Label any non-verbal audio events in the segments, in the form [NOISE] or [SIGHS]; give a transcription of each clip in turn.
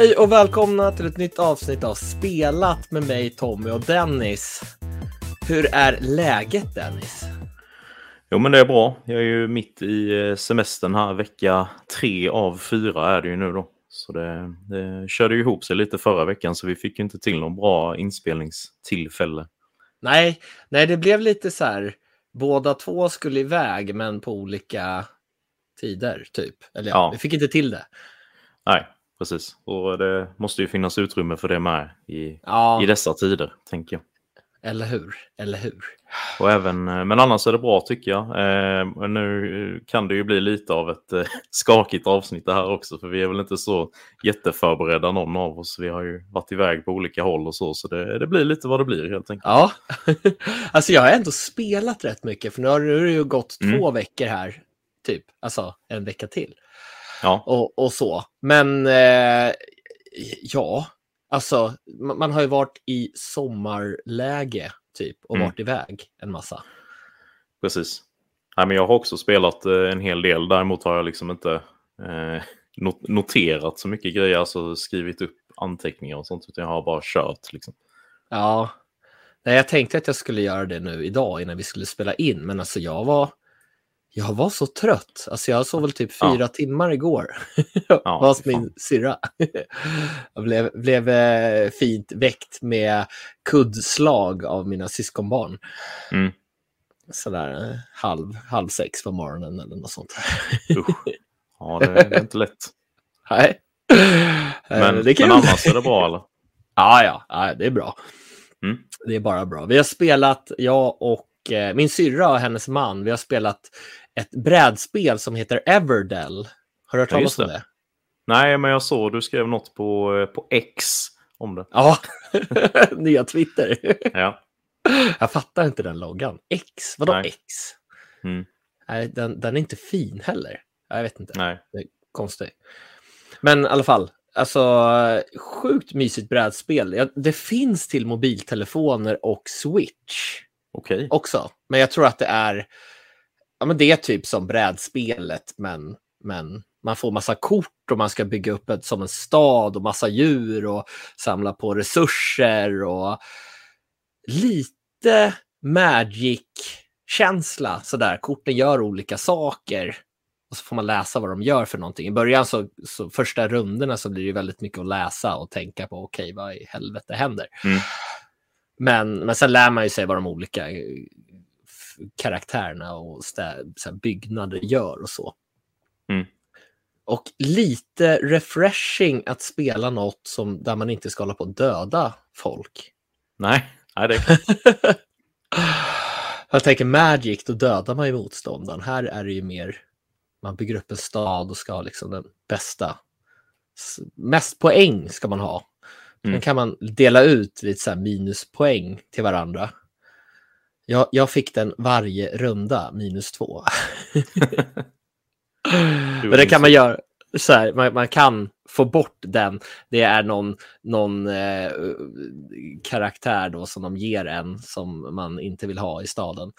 Hej och välkomna till ett nytt avsnitt av Spelat med mig Tommy och Dennis. Hur är läget Dennis? Jo men det är bra. Jag är ju mitt i eh, semestern här. Vecka tre av fyra är det ju nu då. Så det, det körde ju ihop sig lite förra veckan så vi fick ju inte till någon bra inspelningstillfälle. Nej, nej det blev lite så här. Båda två skulle iväg men på olika tider typ. Eller ja, Ja. vi fick inte till det. Nej, precis. Och det måste ju finnas utrymme för det med i, Ja, i dessa tider, tänker jag. eller hur? Eller hur? Och även, eh, men annars är det bra tycker jag. Eh, nu kan det ju bli lite av ett eh, [LAUGHS] skakigt avsnitt det här också, för vi är väl inte så jätteförberedda någon av oss. Vi har ju varit iväg på olika håll och så, så det, det blir lite vad det blir helt enkelt. Ja, [LAUGHS] alltså jag har ändå spelat rätt mycket för nu har nu har det ju gått Mm. två veckor här, typ. Alltså en vecka till. Ja, och, och så. Men eh, ja, alltså man, man har ju varit i sommarläge typ och Mm. varit iväg en massa. precis. Nej, men jag har också spelat eh, en hel del. Däremot har jag liksom inte eh, not- noterat så mycket grejer, alltså skrivit upp anteckningar och sånt, utan jag har bara kört. Liksom. Ja, Nej, jag tänkte att jag skulle göra det nu idag innan vi skulle spela in, men alltså jag var jag var så trött. Alltså jag sov väl typ Ja. fyra timmar igår. [LAUGHS] Ja, hos fy fan. min syrra. [LAUGHS] jag blev, blev eh, fint väckt med kuddslag av mina syskonbarn. Mm. Sådär eh, halv, halv sex på morgonen eller något sånt. Usch. Ja, det, [LAUGHS] det är inte lätt. Nej. Men, Eh, det är kul. men annars är det bra eller? Ja, ja, ja, det är bra. Mm. Det är bara bra. Vi har spelat, jag och eh, min syrra och hennes man, vi har spelat ett brädspel som heter Everdell. Har du hört Ja, talas om det. det? Nej, men jag såg du skrev något på, eh, på X om det. Ja, [LAUGHS] nya Twitter. Ja, Jag fattar inte den loggan. X, vadå Nej. X? Mm. Nej, den, den är inte fin heller. Jag vet inte. nej. Konstig. Men i alla fall, alltså sjukt mysigt brädspel. Det finns till mobiltelefoner och Switch Okej. också. Men jag tror att det är, ja men det är typ som brädspelet, men, men man får massa kort och man ska bygga upp ett som en stad och massa djur och samla på resurser och lite Magic-känsla sådär. Korten gör olika saker och så får man läsa vad de gör för någonting. I början så, så första rundorna så blir det väldigt mycket att läsa och tänka på okej, vad i helvete händer? Mm. Men, men sen lär man ju sig vad de olika eh, karaktärerna och så byggnader gör och så. Mm. Och lite refreshing att spela något som, där man inte ska hålla på att döda folk. Nej, nej det [LAUGHS] Jag tänker Magic, då dödar man ju motståndaren. Här är det ju mer, man bygger upp en stad och ska ha liksom den bästa. Mest poäng ska man ha. Sen Mm. kan man dela ut lite så minuspoäng till varandra. Jag, jag fick den varje runda, minus två. [LAUGHS] Men det kan man göra så här, man, man kan få bort den. Det är någon, någon eh, karaktär då som de ger en som man inte vill ha i staden.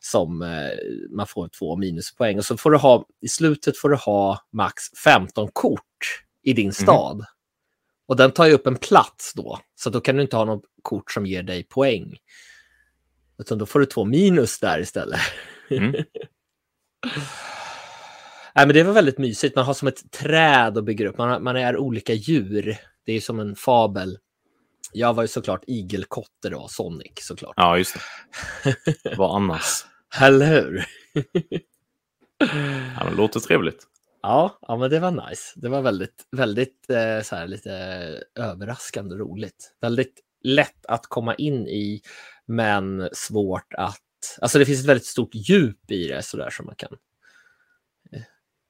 Som eh, man får två minuspoäng. Och så får du ha, i slutet får du ha max 15 kort i din stad. Och den tar ju upp en plats då. Så då kan du inte ha något kort som ger dig poäng. Utan då får du två minus där istället. Mm. [LAUGHS] Nej, men det var väldigt mysigt. Man har som ett träd och bygger upp. Man, har, man är olika djur. Det är som en fabel. Jag var ju såklart igelkotte då, Sonic såklart. Ja, just det. Vad annars? [LAUGHS] Eller hur? [LAUGHS] Ja, men det låter trevligt. Ja, ja, men det var nice. Det var väldigt, väldigt eh, så här, lite överraskande roligt. Väldigt lätt att komma in i, men svårt att... Alltså det finns ett väldigt stort djup i det sådär som man kan eh,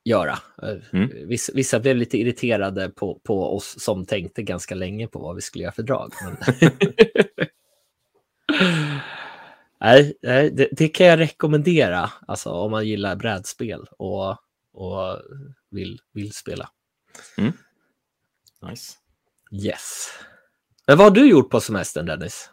göra. Eh, Mm. Vissa, vissa blev lite irriterade på, på oss som tänkte ganska länge på vad vi skulle göra för drag. Men... [LAUGHS] nej, nej det, det kan jag rekommendera alltså, om man gillar brädspel och, och vill, vill spela. Nice. Yes. Men vad har du gjort på semestern Dennis?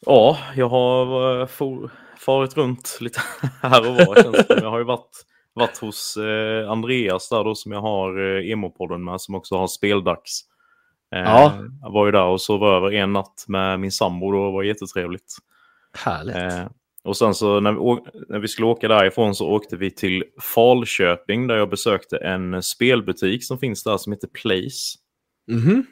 Ja, jag har eh, for, farit runt lite [LAUGHS] här och var. Känns det. Jag har ju varit, varit hos eh, Andreas där då som jag har eh, Emo-podden med som också har speldags Eh, Ja. Jag var ju där och sov över en natt med min sambo då, det var jättetrevligt. Härligt. Eh, och sen så när vi, när vi skulle åka därifrån så åkte vi till Falköping där jag besökte en spelbutik som finns där som heter Place. Mhm.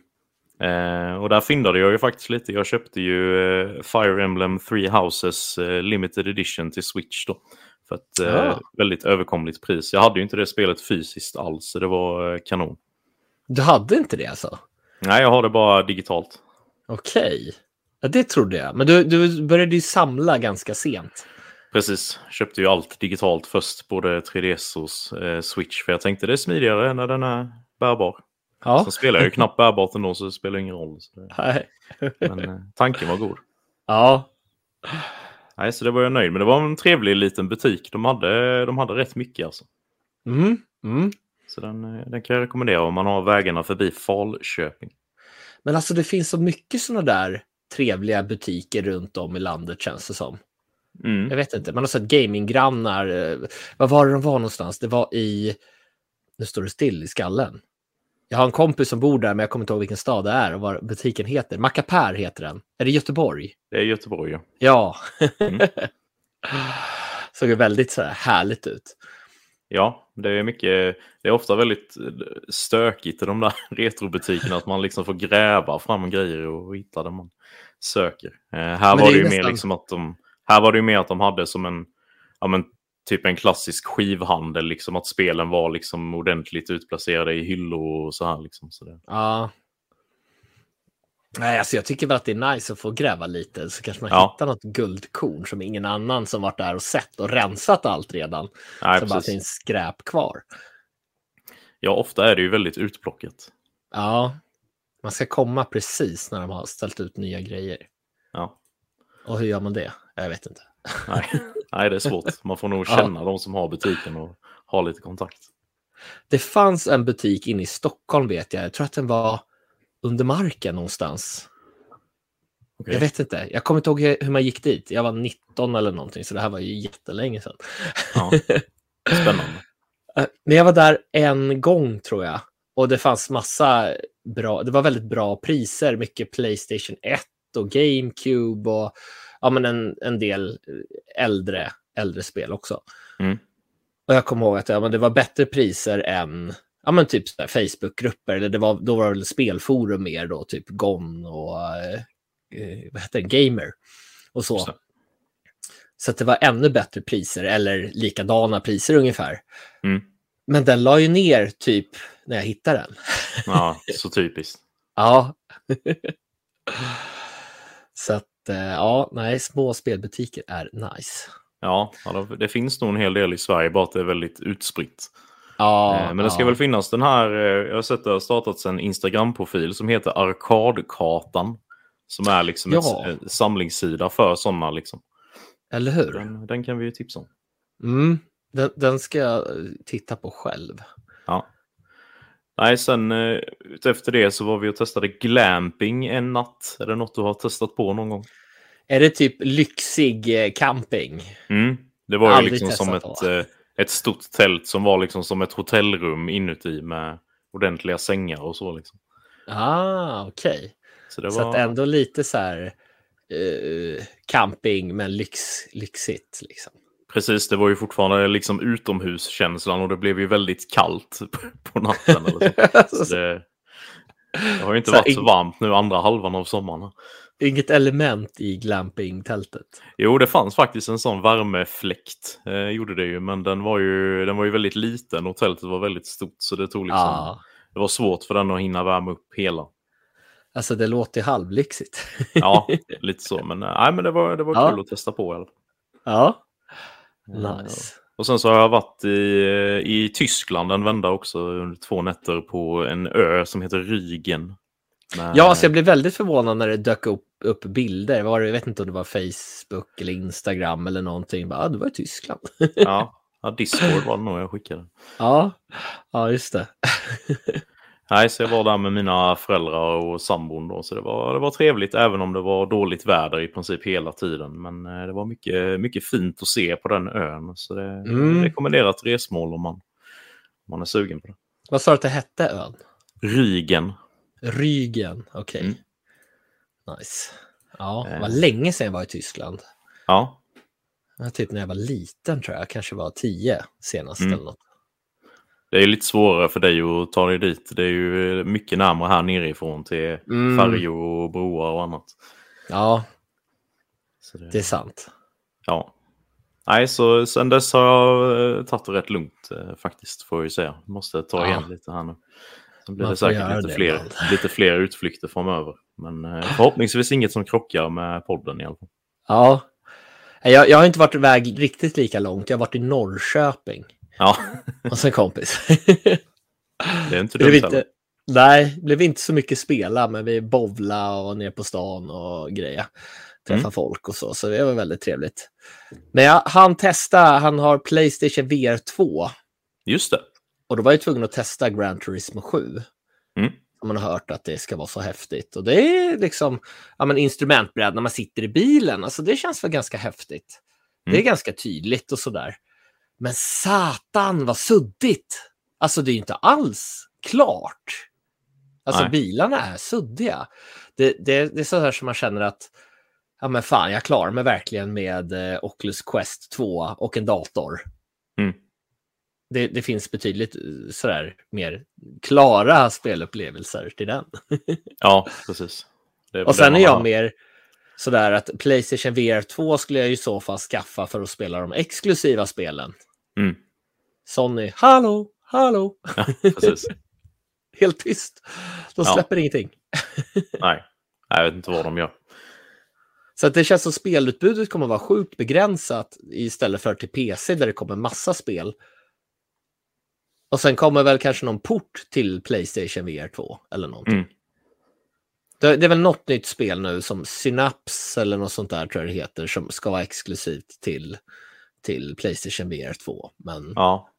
Eh, och där fyndade jag ju faktiskt lite. Jag köpte ju eh, Fire Emblem Three Houses eh, Limited Edition till Switch då. För ett eh, Ah. väldigt överkomligt pris. Jag hade ju inte det spelet fysiskt alls, så det var eh, kanon. Du hade inte det alltså? Nej, jag har det bara digitalt. Okej. Ja, det trodde jag. Men du, du började ju samla ganska sent. Precis, köpte ju allt digitalt först, både 3DS och eh, Switch. För jag tänkte det är smidigare när den är bärbar. Ja. Sen spelar jag ju knappt bärbart ändå, så det spelar ingen roll. [LAUGHS] Nej. men eh, tanken var god. Ja. Nej, så det var jag nöjd med. Det var en trevlig liten butik. De hade, de hade rätt mycket alltså. Mm. Mm. Så den, eh, den kan jag rekommendera om man har vägarna förbi Falköping. Men alltså det finns så mycket sådana där trevliga butiker runt om i landet känns det som. Mm. Jag vet inte, man har sett gaminggrannar. eh, Vad var det de var någonstans? Det var i... Nu står det still i skallen. Jag har en kompis som bor där, men jag kommer inte ihåg vilken stad det är och vad butiken heter. Macapär heter den. Är det Göteborg? Det är Göteborg ja. Ja. Mm. [LAUGHS] Såg väldigt så här härligt ut. Ja, det är mycket. Det är ofta väldigt eh, stökigt i de där [LAUGHS] retrobutikerna. Att man liksom får gräva fram grejer och hitta det man söker. Eh, här Men var det det ju mer nästan- liksom att de. Här var det ju mer att de hade som en. Ja, men typ en klassisk skivhandel. Liksom att spelen var liksom ordentligt utplacerade i hyllor och så här liksom. Så det, Ja. Nej, alltså jag tycker väl att det är nice att få gräva lite så kanske man Ja. hittar något guldkorn som ingen annan som varit där och sett och rensat allt redan. nej, så bara finns skräp kvar. Ja, ofta är det ju väldigt utplockat. Ja, man ska komma precis när de har ställt ut nya grejer. Ja, Och hur gör man det? Jag vet inte. nej. nej, det är svårt. Man får nog Ja. känna de som har butiken och ha lite kontakt. Det fanns en butik inne i Stockholm vet jag. Jag tror att den var under marken någonstans. Okej. Jag vet inte. Jag kommer inte ihåg hur man gick dit. Jag var 19 eller någonting, så det här var ju jättelänge sedan. Ja. Spännande. [LAUGHS] Men jag var där en gång tror jag. Och det fanns massa bra, det var väldigt bra priser. Mycket Playstation 1 och GameCube och ja, men en, en del eh, äldre, äldre spel också. Mm. Och jag kommer ihåg att ja, men det var bättre priser än ja, men typ så Facebookgrupper. Eller det var, då var det väl spelforum mer då, typ GON och eh, eh, vad heter det, Gamer och så. Så att det var ännu bättre priser eller likadana priser ungefär. Mm. Men den la ju ner typ när jag hittade den. Ja, [LAUGHS] så typiskt. Ja. [LAUGHS] så att, eh, ja, nej, små spelbutiker är nice. Ja, det- finns nog en hel del i Sverige, bara att det är väldigt utspritt. Ja, Eh, Men det ska ja. väl finnas den här, eh, jag har sett det har startats en Instagram-profil som heter Arkadkartan. Som är liksom Ja. en samlingssida för sådana. Liksom. Eller hur? Den, den kan vi ju tipsa om. Mm, den, den ska jag titta på själv. Nej, sen eh, efter det så var vi och testade glamping en natt. Är det något du har testat på någon gång? Är det typ lyxig eh, camping? Mm. Det var ju liksom som ett, eh, ett stort tält som var liksom som ett hotellrum inuti med ordentliga sängar och så. Liksom. Ah, okej. Så det Så var... att ändå lite så här eh, camping, men lyx, lyxigt liksom. Precis, det var ju fortfarande liksom utomhuskänslan och det blev ju väldigt kallt [LAUGHS] på- natten. Eller så. [LAUGHS] Så det, det har ju inte Så varit så varmt nu andra halvan av sommaren. Inget element i glampingtältet. Jo, det fanns faktiskt en sån värmefläkt, eh, gjorde det ju, men den var ju, den var ju väldigt liten och tältet var väldigt stort så det tog liksom, Ja, det var svårt för den att hinna värma upp hela. alltså det låter halvlyxigt. Ja, [LAUGHS] lite så, men, eh, nej, men det var, det var Ja. kul att testa på. fall. ja, nice. Och sen så har jag varit i, i Tyskland en vända också under två nätter på en ö som heter Rygen. Med- Ja, alltså jag blev väldigt förvånad när det dök upp, upp bilder. Var det, jag vet inte om det var Facebook eller Instagram eller någonting. Bara, ah, du var i Tyskland. ja, ja, Discord var det nog jag skickade. [LAUGHS] ja, ja, just det. [LAUGHS] Nej, så jag var där med mina föräldrar och sambon då, så det var, det var trevligt även om det var dåligt väder i princip hela tiden. Men eh, det var mycket, mycket fint att se på den ön, så det är Mm. rekommenderat resmål om man, om man är sugen på det. Vad sa du att det hette ön? Rygen. Rygen, okej. Mm. Nice. Ja, det var Eh. länge sedan jag var i Tyskland. Ja, Typ när jag var liten tror jag, kanske var tio senast Mm. eller något. Det är lite svårare för dig att ta dig dit. Det är ju mycket närmare här nerifrån till Mm. färjor och broar och annat. Ja, Så det är sant. Ja. Nej, så sen dess har jag eh, tagit det rätt lugnt eh, faktiskt, får jag ju säga. Måste ta Ja. igen lite här nu. Sen blir Man det säkert lite det fler, [LAUGHS] lite fler utflykter framöver. Men eh, förhoppningsvis inget som krockar med podden i alla fall. Ja. Jag, jag har inte varit iväg riktigt lika långt. Jag har varit i Norrköping Ja, [LAUGHS] hos en kompis. det är inte dumt inte, nej, det blev inte så mycket spela, men vi bovla och ner på stan och grejer. Träffa Mm. folk och så, så det var väldigt trevligt. Men jag han testa, han har Playstation VR 2 Just det. och då var jag tvungen att testa Gran Turismo 7. Mm. Man har hört att det ska vara så häftigt. Och det är liksom ja, men instrumentbräd när man sitter i bilen. Alltså det känns väl ganska häftigt. Det är Mm. ganska tydligt och sådär. Men satan vad suddigt! Alltså det är inte alls klart. Alltså Nej. bilarna är suddiga. Det, det, det är så här som man känner att ja men fan, jag klarar mig verkligen med eh, Oculus Quest 2 och en dator. Mm. Det, det finns betydligt eh, sådär mer klara spelupplevelser till den. [LAUGHS] Ja, precis. Och sen är jag har. mer sådär att Playstation VR 2 skulle jag i så fall skaffa för att spela de exklusiva spelen. Mm. Sony, hallå, hallå, Ja, [LAUGHS] helt tyst. De Ja. släpper ingenting. [LAUGHS] Nej, jag vet inte vad de gör. Så att det känns som spelutbudet kommer att vara sjukt begränsat istället för till PC där det kommer massa spel. Och sen kommer väl kanske någon port till Playstation VR 2 eller någonting. Mm. Det, det är väl något nytt spel nu som Synapse eller något sånt där tror jag det heter som ska vara exklusivt till, till Playstation VR 2. Men Ja,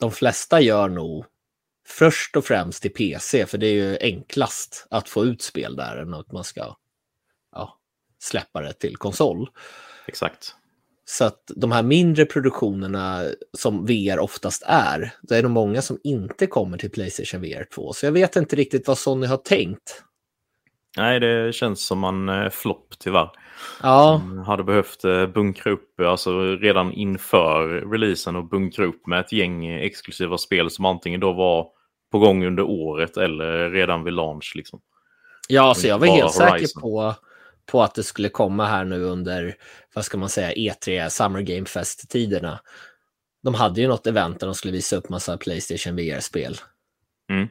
de flesta gör nog först och främst till PC för det är ju enklast att få ut spel där än att man ska ja, släppa det till konsol. exakt. Så att de här mindre produktionerna som VR oftast är, det är nog många som inte kommer till Playstation VR 2. Så jag vet inte riktigt vad Sony har tänkt. Nej, det känns som en eh, flopp tyvärr. Ja, De hade behövt eh, bunkra upp, eh, alltså redan inför releasen och bunkra upp med ett gäng exklusiva spel som antingen då var på gång under året eller redan vid launch. Liksom. ja så jag var helt säker Horizon. på, på att det skulle komma här nu under, vad ska man säga, E3, Summer Game Fest-tiderna. De hade ju något event där de skulle visa upp massa Playstation VR-spel. Mm.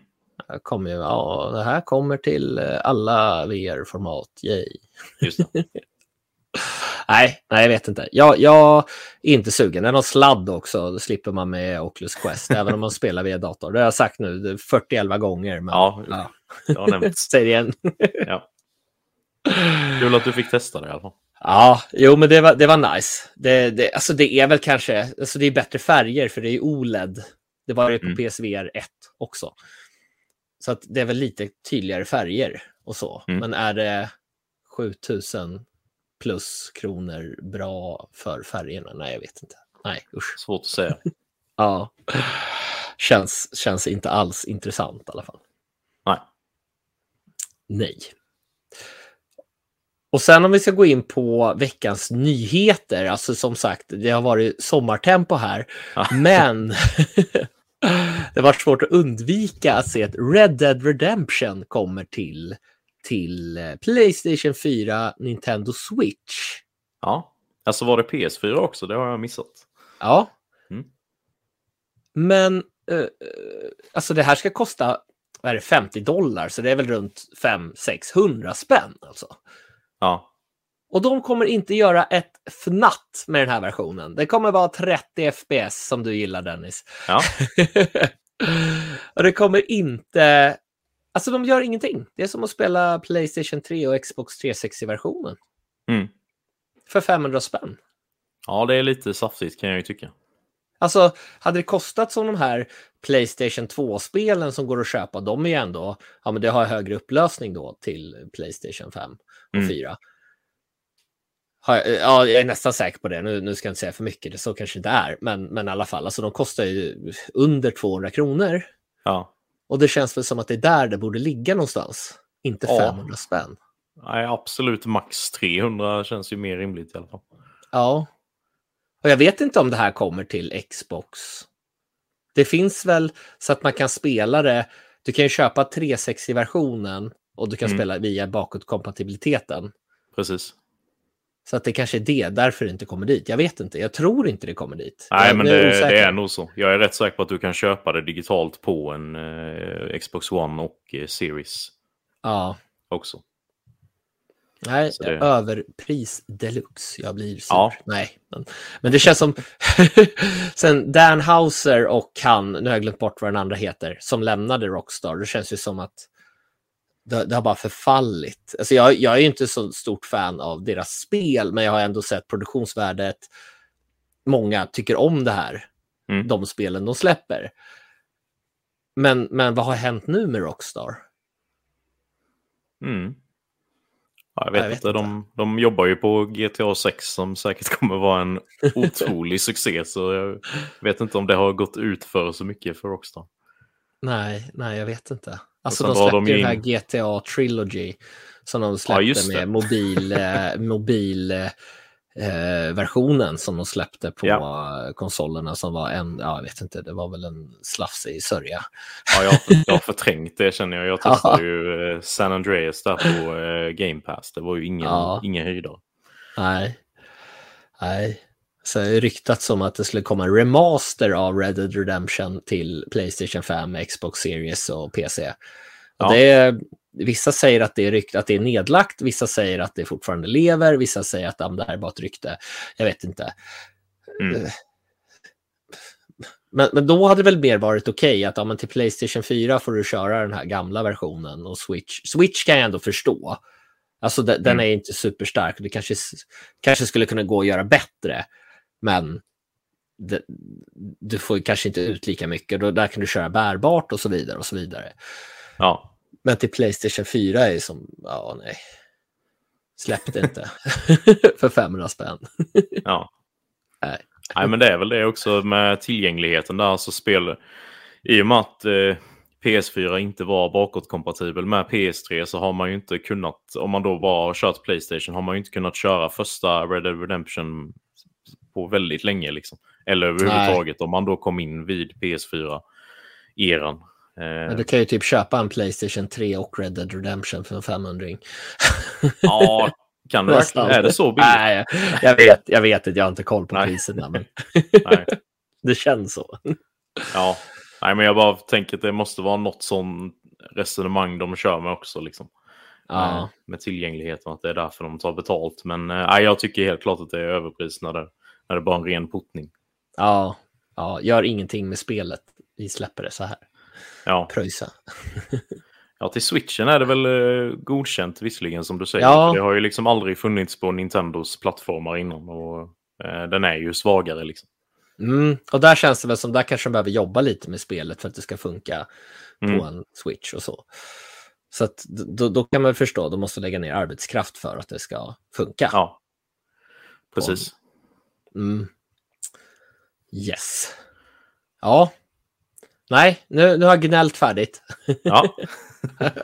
Kommer ju, ja, det här kommer till eh, alla VR-format, yay. Just. [LAUGHS] Nej, nej, jag vet inte. Jag, jag är inte sugen. Det är någon sladd också. Då slipper man med Oculus Quest, [LAUGHS] även om man spelar via dator. Det har jag sagt nu 41 gånger. Men, Ja, ja. nämnts. [LAUGHS] Säg det igen. Ja. Kul att du fick testa det i alla fall. Ja, jo, men det var, det var nice. Det, det, alltså det är väl kanske, alltså det är bättre färger för det är OLED. Det var det på Mm. PSVR 1 också. Så att det är väl lite tydligare färger och så. Mm. Men är det 7000 plus kronor bra för färgerna? Nej, jag vet inte. Nej, usch. Svårt att säga. [LAUGHS] Ja, känns, känns inte alls intressant i alla fall. Nej. Nej. Och sen om vi ska gå in på veckans nyheter, alltså som sagt, det har varit sommartempo här, Ja. men [LAUGHS] [LAUGHS] det var svårt att undvika att se att Red Dead Redemption kommer till, till eh, Playstation 4, Nintendo Switch. Ja, alltså var det PS4 också? Det har jag missat. Ja. Mm. Men eh, eh, alltså det här ska kosta vad är det, 50 dollar, så det är väl runt 500-600 spänn. Alltså. Ja, Och de kommer inte göra ett fnatt med den här versionen. Det kommer vara 30 FPS som du gillar Dennis. ja, [LAUGHS] och det kommer inte... Alltså de gör ingenting. Det är som att spela Playstation 3 och Xbox 360-versionen. Mm. För 500 spänn. ja, det är lite saftigt kan jag ju tycka. Alltså, hade det kostat som de här Playstation 2-spelen som går att köpa, de är ju ändå, ja men det har högre upplösning då till Playstation 5 och Mm. 4. Jag, ja, jag är nästan säker på det. Nu, nu ska jag inte säga för mycket, det så kanske det är. Men, men i alla fall, alltså de kostar ju under 200 kronor. Ja, Och det känns väl som att det är där det borde ligga någonstans. Inte Ja. 500 spänn. Nej, absolut max 300 känns ju mer rimligt i alla fall. Ja. Och jag vet inte om det här kommer till Xbox. Det finns väl så att man kan spela det. Du kan ju köpa 360-versionen och du kan Mm. spela via bakåtkompatibiliteten. Precis. Så att det kanske är det, därför det inte kommer dit. Jag vet inte, jag tror inte det kommer dit. Nej, jag, men det, det är nog så. Jag är rätt säker på att du kan köpa det digitalt på en eh, Xbox One och eh, Series Ja, också. nej, det- överpris deluxe. Jag blir sur. Ja. Nej, men, men det känns som... [LAUGHS] Sen Dan Houser och han, nu har jag glömt bort vad den andra heter, som lämnade Rockstar. Det känns ju som att det, det har bara förfallit. Alltså jag, jag är inte så stort fan av deras spel, men jag har ändå sett produktionsvärdet. Många tycker om det här, Mm. de spelen de släpper. Men, men vad har hänt nu med Rockstar? Mm. Ja, jag vet, Jag vet inte. De, de jobbar ju på GTA 6 som säkert kommer vara en otrolig [LAUGHS] succé. Så jag vet inte om det har gått ut för så mycket för Rockstar. Nej, nej, jag vet inte. Alltså de släppte de in- den här GTA Trilogy som de släppte det. med mobil, eh, [LAUGHS] mobil eh, versionen som de släppte på Ja. konsolerna som var en, ja, jag vet inte, det var väl en slafsig sörja. Ja, jag, jag har [LAUGHS] förträngt det känner jag. Jag testade ju eh, San Andreas där på eh, Game Pass. Det var ju ingen, Ja. ingen höjdare. Nej, nej. Så det är ryktat som att det skulle komma en remaster av Red Dead Redemption till Playstation 5, Xbox Series och PC. Och Ja. det är, vissa säger att det är rykt, att det är nedlagt, vissa säger att det fortfarande lever, vissa säger att det här är bara ett rykte. Jag vet inte. Mm. Men, men då hade det väl mer varit okej att ja, men till Playstation 4 får du köra den här gamla versionen och Switch. Switch kan jag ändå förstå. Alltså de, den Mm. är inte superstark. Det kanske, kanske skulle kunna gå att göra bättre. Men det, du får kanske inte ut lika mycket. Då, där kan du köra bärbart och så vidare och så vidare. Ja, Men till Playstation 4 är som, ja nej. Släpp det inte. [LAUGHS] För 500 spänn. ja. Nej. Nej, men det är väl det också med tillgängligheten där. Så spel, I och med att eh, PS4 inte var bakåtkompatibel med PS3 så har man ju inte kunnat, om man då bara har kört Playstation, har man ju inte kunnat köra första Red Dead Redemption på väldigt länge. Liksom. Eller överhuvudtaget om man då kom in vid PS4-eran. Men Eh, du kan ju typ köpa en Playstation 3 och Red Dead Redemption för en 500 [LAUGHS] ja, kan du? [LAUGHS] Är det så billigt? Nej, jag vet, jag vet att jag har inte koll på Nej. priserna, men Nej. [LAUGHS] det känns så. Ja, nej, men jag bara tänker att det måste vara något sån resonemang de kör med också. Liksom. Ja, Eh, Med tillgängligheten, att det är därför de tar betalt. Men eh, nej, jag tycker helt klart att det är överpris när det, när det bara är en ren puttning. ja, ja, gör ingenting med spelet. Vi släpper det så här. Ja. Pröjsa. [LAUGHS] ja, till switchen är det väl eh, godkänt visserligen som du säger. Ja. Det har ju liksom aldrig funnits på Nintendos plattformar innan. Och eh, den är ju svagare liksom. Mm, och där känns det väl som där kanske de behöver jobba lite med spelet för att det ska funka Mm. på en Switch och så. Så att då, då kan man förstå, de måste lägga ner arbetskraft för att det ska funka. Ja, precis. Mm. Yes. Ja. Nej, nu, nu har jag gnällt färdigt. Ja. [LAUGHS]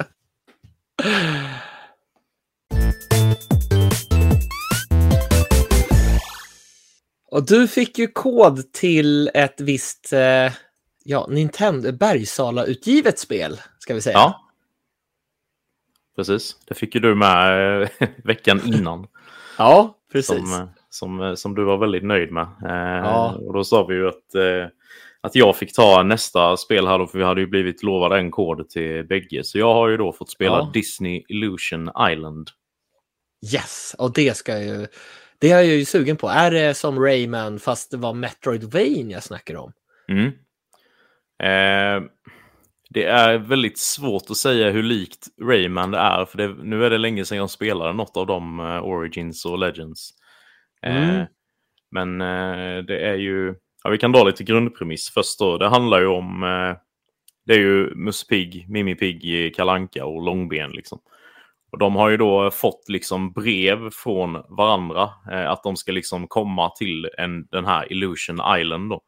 Och du fick ju kod till ett visst eh, ja, Nintendo Bergsala-utgivet spel, ska vi säga. ja. Precis, det fick ju du med eh, [LAUGHS] veckan innan. Ja, precis. som, eh, som, eh, som du var väldigt nöjd med. Eh, Ja. Och då sa vi ju att, eh, att jag fick ta nästa spel här då, för vi hade ju blivit lovade en kod till bägge. Så jag har ju då fått spela Ja. Disney Illusion Island. Yes, och det ska jag ju... Det är jag ju sugen på. Är det som Rayman fast det var Metroidvania jag snackar om? Mm. Eh, det är väldigt svårt att säga hur likt Rayman det är, för det, nu är det länge sedan jag spelade något av de eh, Origins och Legends. Eh, Mm. Men eh, det är ju, ja, vi kan dra lite grundpremiss först då. Det handlar ju om, eh, det är ju Musse Pigg, Mimmi Pigg, Kalanka och Långben liksom. Och de har ju då fått liksom brev från varandra att de ska liksom komma till en, den här Illusion Island då.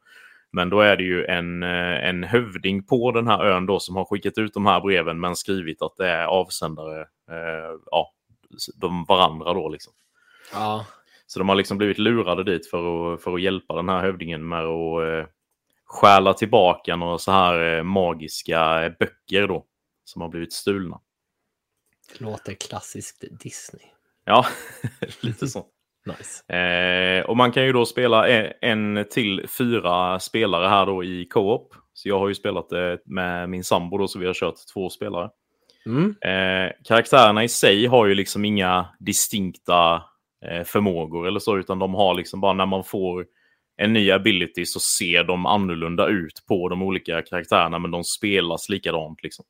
Men då är det ju en, en hövding på den här ön då som har skickat ut de här breven men skrivit att det är avsändare, eh, ja, de varandra då liksom. Ja. Så de har liksom blivit lurade dit för att, för att hjälpa den här hövdingen med att eh, stjäla tillbaka några så här eh, magiska böcker då som har blivit stulna. Låter klassiskt Disney. Ja, [LAUGHS] lite så. [LAUGHS] Nice. Eh, och man kan ju då spela en, en till fyra spelare här då i co-op. Så jag har ju spelat det med min sambo då, så vi har kört två spelare. Mm. Eh, karaktärerna i sig har ju liksom inga distinkta förmågor eller så, utan de har liksom bara när man får en ny ability så ser de annorlunda ut på de olika karaktärerna, men de spelas likadant liksom.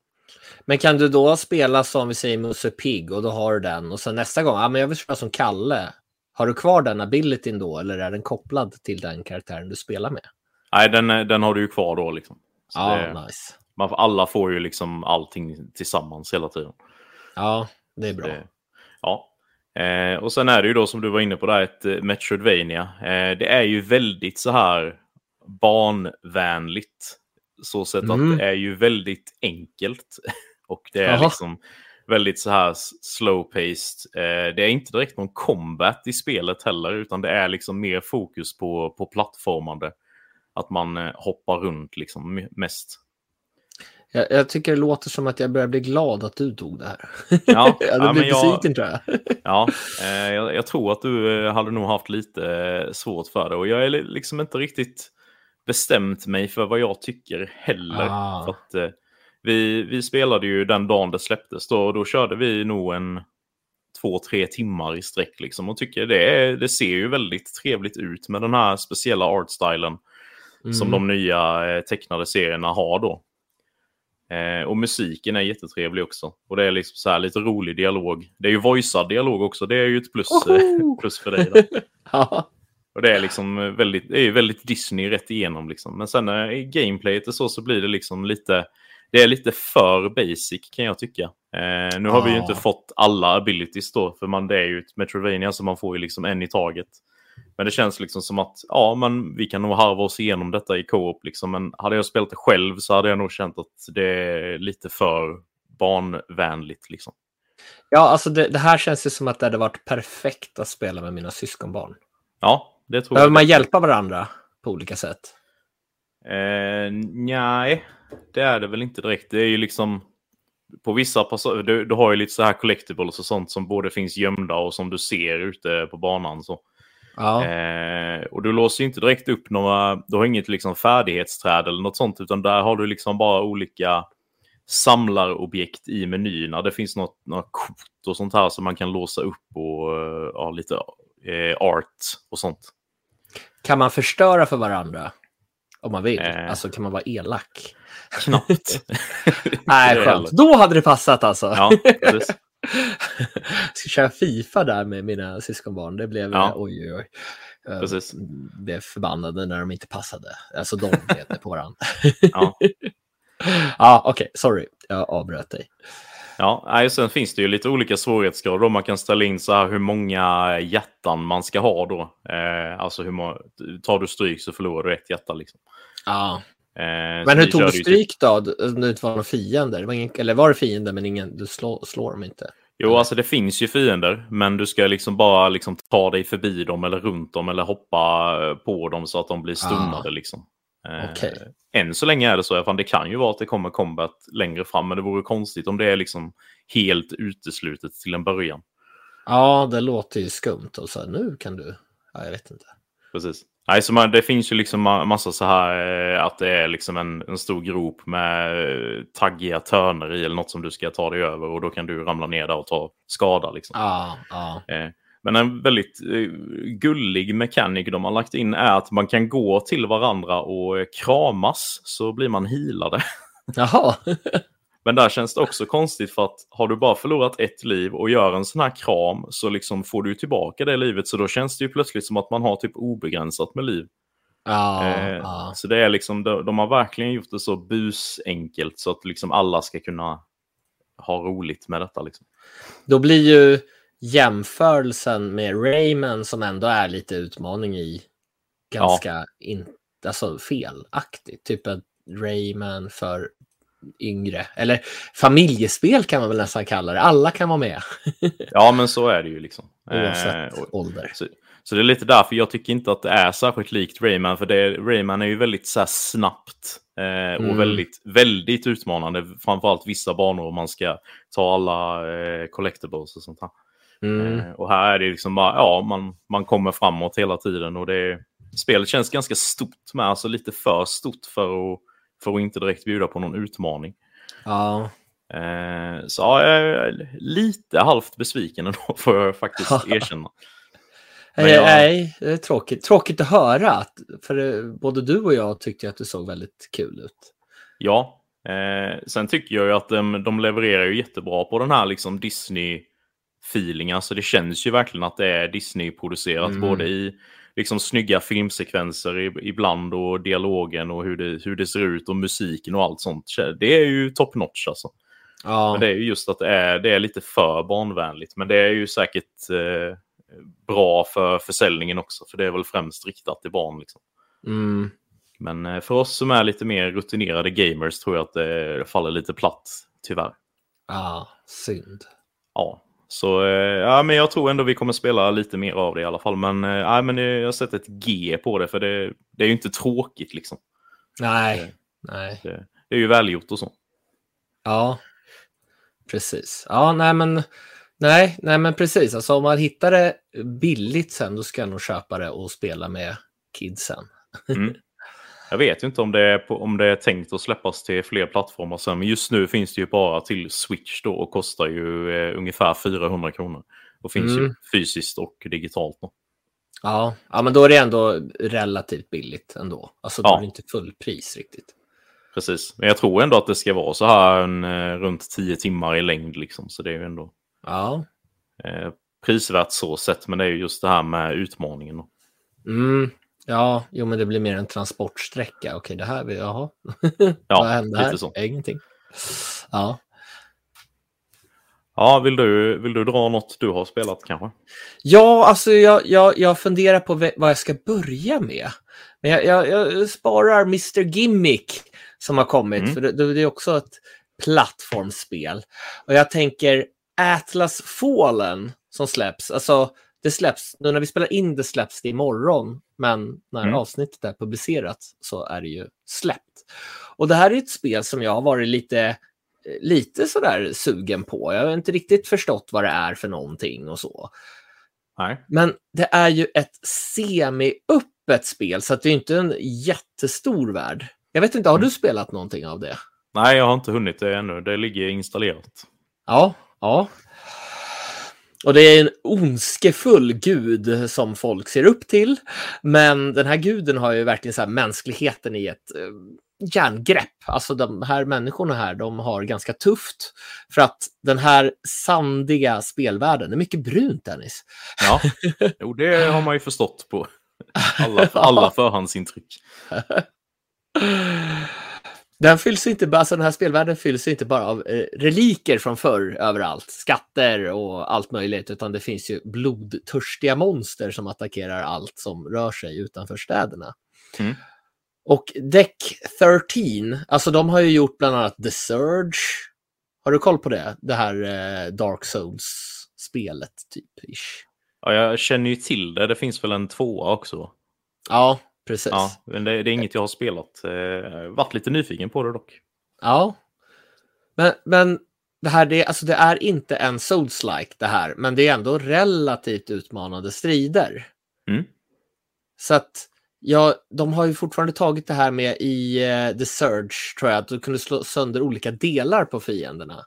Men kan du då spela som vi säger Musse Pigg och då har du den och sen nästa gång, ja men jag vill spela som Kalle. Har du kvar den abilityn då eller är den kopplad till den karaktären du spelar med? Nej, den, den har du ju kvar då liksom. Så Ja, det, nice. man, alla får ju liksom allting tillsammans hela tiden. Ja, det är bra. Det, ja. Eh, och sen är det ju då som du var inne på där, ett eh, Metroidvania. Eh, det är ju väldigt så här barnvänligt. Så sätt Mm. att det är ju väldigt enkelt. [LAUGHS] Och det är Jaha. liksom väldigt så här slow-paced. Eh, det är inte direkt någon combat i spelet heller, utan det är liksom mer fokus på, på plattformande. Att man eh, hoppar runt liksom me- mest. Jag, jag tycker det låter som att jag börjar bli glad att du tog det här. Ja, [LAUGHS] jag ja, hade men blivit jag- besviken tror jag. [LAUGHS] Ja, eh, jag, jag tror att du eh, hade nog haft lite eh, svårt för det. Och jag är li- liksom inte riktigt bestämt mig för vad jag tycker heller. Ah. För att, eh, vi, vi spelade ju den dagen det släpptes då, och då körde vi nog en två, tre timmar i sträck liksom. Och tycker det, är, det ser ju väldigt trevligt ut med den här speciella artstylen som Mm. de nya eh, tecknade serierna har då. Eh, och musiken är jättetrevlig också. Och det är liksom så här lite rolig dialog. Det är ju voicead dialog också, det är ju ett plus, eh, plus för dig. [LAUGHS] Ja. Och det är liksom eh, väldigt, det är väldigt Disney rätt igenom liksom. Men sen när i gameplayet och så, så blir det liksom lite, det är lite för basic kan jag tycka. Eh, nu har vi ju Ja. inte fått alla abilities då, för man, det är ju ett Metrovania så man får ju liksom en i taget. Men det känns liksom som att ja, men vi kan nog harva oss igenom detta i co-op. Liksom. Men hade jag spelat det själv så hade jag nog känt att det är lite för barnvänligt. Liksom. ja, alltså det, det här känns ju som att det hade varit perfekt att spela med mina syskonbarn. Ja, det tror Behöver jag. man hjälpa varandra på olika sätt? Eh, nej, det är det väl inte direkt. Det är ju liksom på vissa passager, du, du har ju lite så här collectibles och sånt som både finns gömda och som du ser ute på banan. Så. Ja. Eh, och du låser inte direkt upp några, du har inget liksom färdighetsträd eller något sånt, utan där har du liksom bara olika samlarobjekt i menyerna. Det finns något, några kort och sånt här som man kan låsa upp och eh, ja, lite eh, art och sånt. Kan man förstöra för varandra? Om man vill. Eh. Alltså kan man vara elak? Knappt. [LAUGHS] Nej, [LAUGHS] skönt. Då hade det passat alltså. Ja, precis. [LAUGHS] [LAUGHS] Ska köra Fifa där med mina syskonbarn. Det blev, Ja. oj, oj, oj. Jag Precis. blev förbannade när de inte passade. Alltså de [LAUGHS] blev det på varandra. Ja. Ja, [LAUGHS] okej, sorry. Jag avbröt dig. Ja, sen finns det ju lite olika svårighetsgrader. Man kan ställa in så här hur många hjärtan man ska ha då. Eh, alltså hur många, tar du stryk så förlorar du ett hjärta liksom. Ja. Eh, Men hur tog du körde ju stryk då? Inte var någon fiende? Det var ingen, eller var det fiende men ingen, du slår, slår dem inte? Jo, alltså det finns ju fiender, men du ska liksom bara liksom ta dig förbi dem eller runt dem eller hoppa eh, på dem så att de blir stunnade Ah. liksom. Eh, Okej. Än så länge är det så. Fan, det kan ju vara att det kommer combat längre fram, men det vore konstigt om det är liksom helt uteslutet till en början. Ja, det låter ju skumt. Och så här, nu kan du... Ja, jag vet inte. Precis. Nej, så man, det finns ju liksom ma- massa så här eh, att det är liksom en, en stor grop med eh, taggiga törner i eller något som du ska ta dig över och då kan du ramla ner där och ta skada. Liksom. Ja. Eh, Men en väldigt gullig mekanik de har lagt in är att man kan gå till varandra och kramas så blir man healade. Jaha. [LAUGHS] Men där känns det också konstigt för att har du bara förlorat ett liv och gör en sån här kram så liksom får du tillbaka det livet så då känns det ju plötsligt som att man har typ obegränsat med liv. Ja, Eh, ja. Så det är liksom, de, de har verkligen gjort det så busenkelt så att liksom alla ska kunna ha roligt med detta. Liksom. Då blir ju jämförelsen med Rayman som ändå är lite utmaning i ganska in, alltså, felaktigt. Typ ett Rayman för yngre. Eller familjespel kan man väl nästan kalla det. Alla kan vara med. [LAUGHS] ja, men så är det ju liksom. Oavsett eh, ålder. Så, så, det är lite därför jag tycker inte att det är särskilt likt Rayman. För det, Rayman är ju väldigt så snabbt eh, mm. och väldigt, väldigt utmanande. Framförallt vissa banor om man ska ta alla eh, collectibles och sånt här. Mm. Eh, och här är det liksom bara, ja, man, man kommer framåt hela tiden och det spelet känns ganska stort med, alltså lite för stort för att, för att inte direkt bjuda på någon utmaning. Ja. Eh, så ja, jag är lite halvt besviken ändå, [LAUGHS] får jag faktiskt [LAUGHS] erkänna. Nej, jag... nej, det är tråkigt. Tråkigt att höra, för både du och jag tyckte att det såg väldigt kul ut. Ja, eh, sen tycker jag ju att de, de levererar ju jättebra på den här liksom Disney feeling. Alltså det känns ju verkligen att det är Disney-producerat mm. både i liksom snygga filmsekvenser ibland och dialogen och hur det, hur det ser ut och musiken och allt sånt. Det är ju top notch alltså. Ja. Men det är ju just att det är, det är lite för barnvänligt. Men det är ju säkert eh, bra för försäljningen också. För det är väl främst riktat till barn. Liksom. Mm. Men eh, för oss som är lite mer rutinerade gamers tror jag att det faller lite platt, tyvärr. Ja, synd. Ja, så eh, ja, men jag tror ändå vi kommer spela lite mer av det i alla fall. Men, eh, ja, men jag har sett ett G på det, för det, det är ju inte tråkigt liksom. Nej, det, nej. Det, det, är ju välgjort och så. Ja, precis. Ja, nej men, nej, nej men precis. Alltså om man hittar det billigt sen, då ska jag nog köpa det och spela med kidsen. Mm. [LAUGHS] Jag vet ju inte om det, är om det är tänkt att släppas till fler plattformar sen, men just nu finns det ju bara till Switch då och kostar ju eh, ungefär 400 kronor. Och finns mm. ju fysiskt och digitalt. Då. Ja, ja, men då är det ändå relativt billigt ändå. Alltså då ja. är det inte fullpris riktigt. Precis, men jag tror ändå att det ska vara så här en, eh, runt 10 timmar i längd liksom, så det är ju ändå ja. eh, prisvärt så sett, men det är ju just det här med utmaningen. Då. Mm, Ja, jo, men det blir mer en transportsträcka. Okej, det här, jaha. [LAUGHS] Ja, Vad hände här? Så. Ingenting. Ja. Ja, vill du, vill du dra något du har spelat kanske? Ja, alltså jag, jag, jag funderar på vad jag ska börja med. Men jag, jag, jag sparar Mr Gimmick som har kommit, mm. för det, det är också ett plattformsspel. Och jag tänker Atlas Fallen som släpps. Alltså, det släpps, nu när vi spelar in det släpps det imorgon, men när mm. avsnittet är publicerat så är det ju släppt. Och det här är ett spel som jag har varit lite, lite sådär sugen på. Jag har inte riktigt förstått vad det är för någonting och så. Nej. Men det är ju ett semi-öppet spel, så att det är inte en jättestor värld. Jag vet inte, har mm. du spelat någonting av det? Nej, jag har inte hunnit det ännu. Det ligger installerat. Ja, ja. Och det är en ondskefull gud som folk ser upp till. Men den här guden har ju verkligen så mänskligheten i ett eh, järngrepp. Alltså de här människorna här, de har ganska tufft. För att den här sandiga spelvärlden är mycket brunt, Dennis. Ja, [LAUGHS] jo, det har man ju förstått på [LAUGHS] alla, alla förhandsintryck. [LAUGHS] Den fylls inte, alltså den här spelvärlden fylls inte bara av eh, reliker från förr överallt, skatter och allt möjligt, utan det finns ju blodtörstiga monster som attackerar allt som rör sig utanför städerna. Mm. Och Deck 13, alltså de har ju gjort bland annat The Surge. Har du koll på det? Det här eh, Dark Souls-spelet, typ. Ish. Ja, jag känner ju till det. Det finns väl en tvåa också? Ja, Precis. Ja, men det, det är inget jag har spelat. Eh, varit lite nyfiken på det dock. Ja. Men, men det här det, alltså det är inte en Souls-like det här, men det är ändå relativt utmanande strider. Mm. Så att ja, de har ju fortfarande tagit det här med i uh, The Surge, tror jag, att du kunde slå sönder olika delar på fienderna.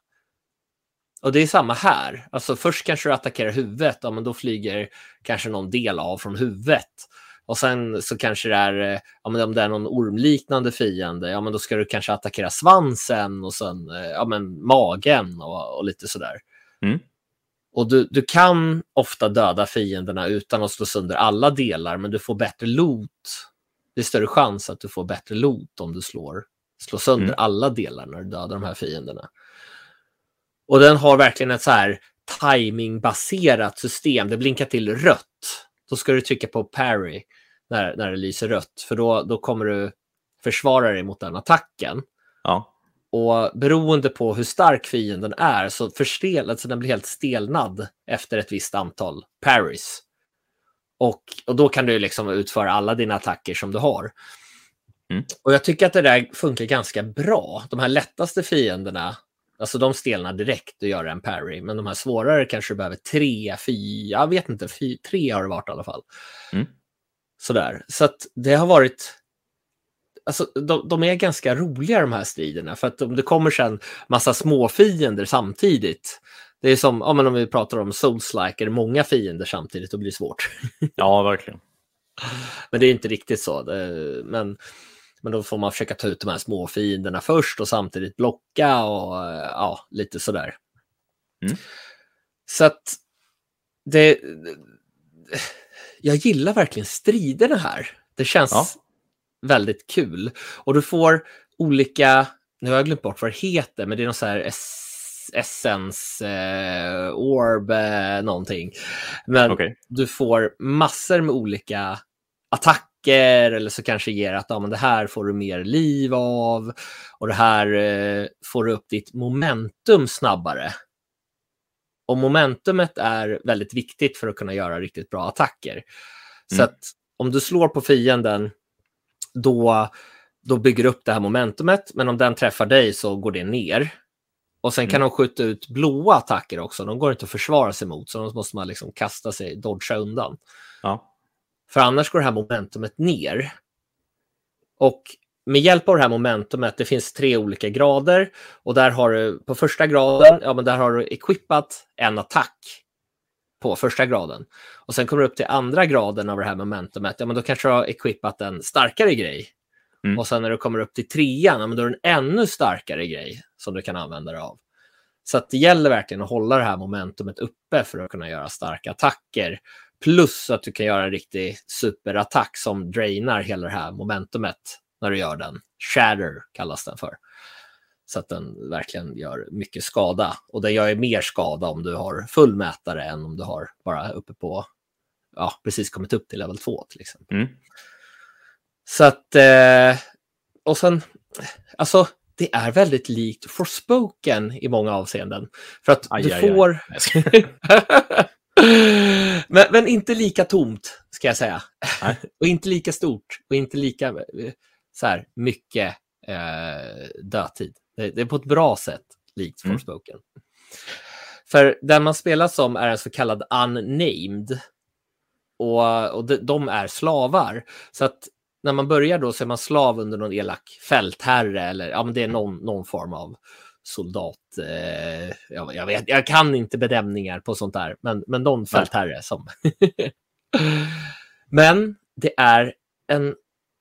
Och det är samma här. Alltså först kanske du attackerar huvudet, ja, men då flyger kanske någon del av från huvudet. Och sen så kanske det är, eh, ja, men om det är någon ormliknande fiende, ja men då ska du kanske attackera svansen och sen eh, ja, men magen och, och lite sådär. Mm. Och du, du kan ofta döda fienderna utan att slå sönder alla delar, men du får bättre loot. Det är större chans att du får bättre loot om du slår, slår sönder mm. alla delar när du dödar de här fienderna. Och den har verkligen ett så här timingbaserat system. Det blinkar till rött då ska du trycka på parry. när, när det lyser rött. För då, då kommer du försvara dig mot den attacken. Ja. Och beroende på hur stark fienden är så förstel, alltså den blir helt stelnad efter ett visst antal parries. Och, och då kan du liksom utföra alla dina attacker som du har. Mm. Och jag tycker att det där funkar ganska bra. De här lättaste fienderna, alltså de stelnar direkt och gör en parry. Men de här svårare kanske behöver tre, fyra, jag vet inte, fy, tre har det varit i alla fall. Mm. Sådär. Så att det har varit alltså, de, de, är ganska roliga de här striderna. För att om det kommer sen massa små fiender samtidigt. Det är som ja, men om vi pratar om Souls-like, är det många fiender samtidigt, då blir svårt. Ja, verkligen. men det är inte riktigt så. Det, men, men då får man försöka ta ut de här små fienderna först och samtidigt blocka och ja, lite sådär. Mm. Så att det... Jag gillar verkligen striderna här. Det känns Ja. väldigt kul. Och du får olika, nu har jag glömt bort vad det heter, men det är någon så här es- essence, eh, orb, eh, någonting. Men Okej. du får massor med olika attacker eller så kanske ger att ja, men det här får du mer liv av och det här eh, får du upp ditt momentum snabbare. Och momentumet är väldigt viktigt för att kunna göra riktigt bra attacker. Så Mm. att om du slår på fienden, då, då bygger du upp det här momentumet, men om den träffar dig så går det ner. Och sen kan de skjuta ut blåa attacker också, de går inte att försvara sig mot, så de måste man liksom kasta sig, dodga undan. Ja. För annars går det här momentumet ner. Och med hjälp av det här momentumet, det finns tre olika grader och där har du på första graden, ja men där har du equippat en attack på första graden. Och sen kommer du upp till andra graden av det här momentumet, ja men då kanske du har equippat en starkare grej. Mm. Och sen när du kommer upp till trean, ja men då är det en ännu starkare grej som du kan använda dig av. Så det gäller verkligen att hålla det här momentumet uppe för att kunna göra starka attacker. Plus att du kan göra en riktig superattack som drainar hela det här momentumet när du gör den. Shatter kallas den för. Så att den verkligen gör mycket skada. Och den gör ju mer skada om du har full mätare än om du har bara uppe på, ja, precis kommit upp till level 2 till exempel. Mm. Så att, eh, och sen, alltså, det är väldigt likt Forspoken i många avseenden. För att Aj, du aj, aj. [LAUGHS] men, men inte lika tomt, ska jag säga. Nej. och inte lika stort och inte lika så här, mycket eh, dödtid. Det, det är på ett bra sätt likt Mm. Forspoken. För den man spelar som är en så kallad unnamed. Och, och de, de är slavar. Så att när man börjar då så är man slav under någon elak fältherre eller ja, men det är någon, någon form av soldat. Eh, jag, jag, vet, jag kan inte bedömningar på sånt där, men, men någon fältherre som... [LAUGHS] men det är en,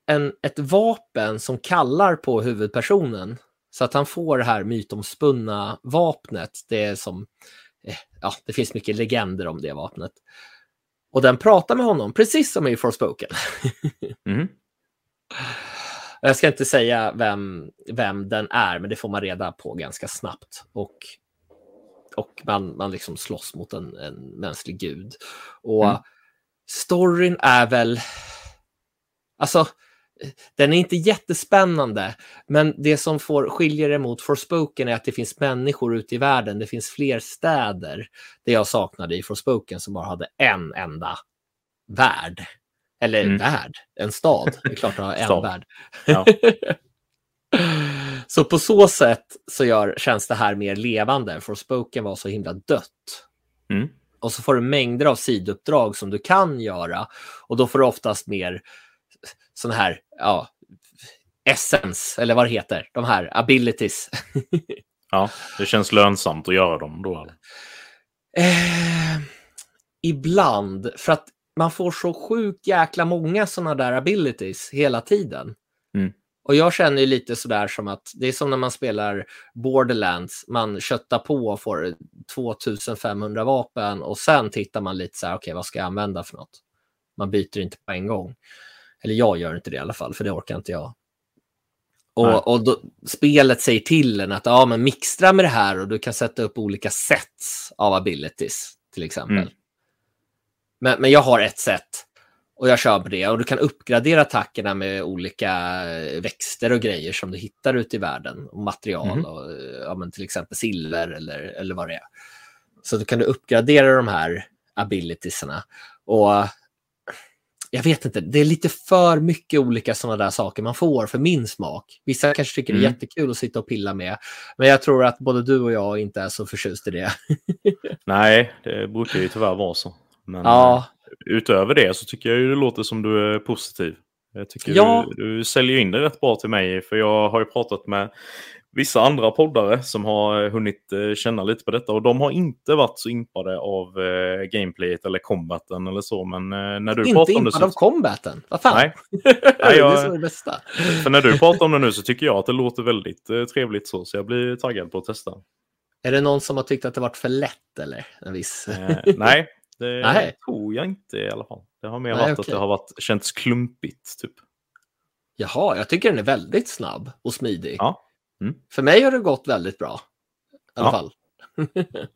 en, ett vapen som kallar på huvudpersonen. Så att han får det här mytomspunna vapnet. Det är som... eh, Ja, det finns mycket legender om det vapnet. Och den pratar med honom, precis som i Forspoken. [LAUGHS] Mhm. Jag ska inte säga vem, vem den är, men det får man reda på ganska snabbt. Och, och man, man liksom slåss mot en, en mänsklig gud. Och Mm. storyn är väl... Alltså, den är inte jättespännande, men det som får skiljer det mot Forspoken är att det finns människor ute i världen. Det finns fler städer. Det jag saknade i Forspoken som bara hade en enda värld. Eller Mm. värld, en stad. Det är klart att ha en [LAUGHS] värld. Ja. [LAUGHS] så på så sätt så gör, känns det här mer levande. Forspoken var så himla dött. Mm. Och så får du mängder av sidouppdrag som du kan göra. Och då får du oftast mer sådana här, ja, essence, eller vad det heter, de här abilities. [LAUGHS] ja, det känns lönsamt att göra dem då. Eh, ibland, för att man får så sjukt jäkla många sådana där abilities hela tiden. Mm. Och jag känner ju lite sådär som att det är som när man spelar Borderlands, man köttar på och får 2500 vapen och sen tittar man lite så här, okej vad ska jag använda för något? Man byter inte på en gång. Eller jag gör inte det i alla fall, för det orkar inte jag. Nej. Och, och då, spelet säger till en att ja, men mixtra med det här och du kan sätta upp olika sets av abilities till exempel. Mm. Men, men jag har ett set Och jag kör på det och du kan uppgradera attackerna med olika eh, växter och grejer som du hittar ute i världen. Och material Mhm. och eh, ja, men till exempel silver eller, eller vad det är. Så då kan du uppgradera de här abilitiesarna. Och jag vet inte, det är lite för mycket olika sådana där saker man får för min smak. Vissa kanske tycker det är Mm. jättekul att sitta och pilla med. Men jag tror att både du och jag inte är så förtjust i det. [LAUGHS] Nej, det brukar ju tyvärr vara så. Men Ja, eh, utöver det så tycker jag ju det låter som du är positiv. Jag tycker Ja. du, du säljer in det rätt bra till mig, för jag har ju pratat med vissa andra poddare som har hunnit eh, känna lite på detta och de har inte varit så impade av eh, gameplayet eller combaten eller så. Men eh, när du inte pratar om det impad så... av combaten. Vad fan? Nej, [LAUGHS] det är jag- så det bästa. för när du pratar om det nu så tycker jag att det låter väldigt eh, trevligt så, så jag blir taggad på att testa. Är det någon som har tyckt att det varit för lätt eller? En viss... Eh, nej, det Nej. tror jag inte i alla fall. Det har mer Nej, varit att okej. det har varit, känts klumpigt. Typ. Jaha, jag tycker den är väldigt snabb och smidig. Ja. Mm. För mig har det gått väldigt bra. I alla Ja. fall. [LAUGHS]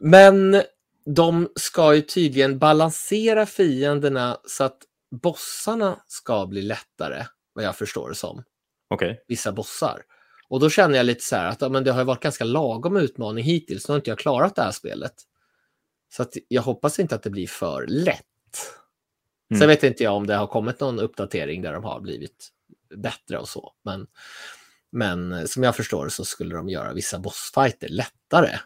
Men de ska ju tydligen balansera fienderna så att bossarna ska bli lättare, vad jag förstår det som. Okej. Vissa bossar. Och då känner jag lite så här att ja, men det har varit ganska lagom utmaning hittills. Nu har inte jag klarat det här spelet. Så att jag hoppas inte att det blir för lätt. Mm. Sen vet inte jag om det har kommit någon uppdatering där de har blivit bättre och så. Men, men som jag förstår så skulle de göra vissa bossfighter lättare.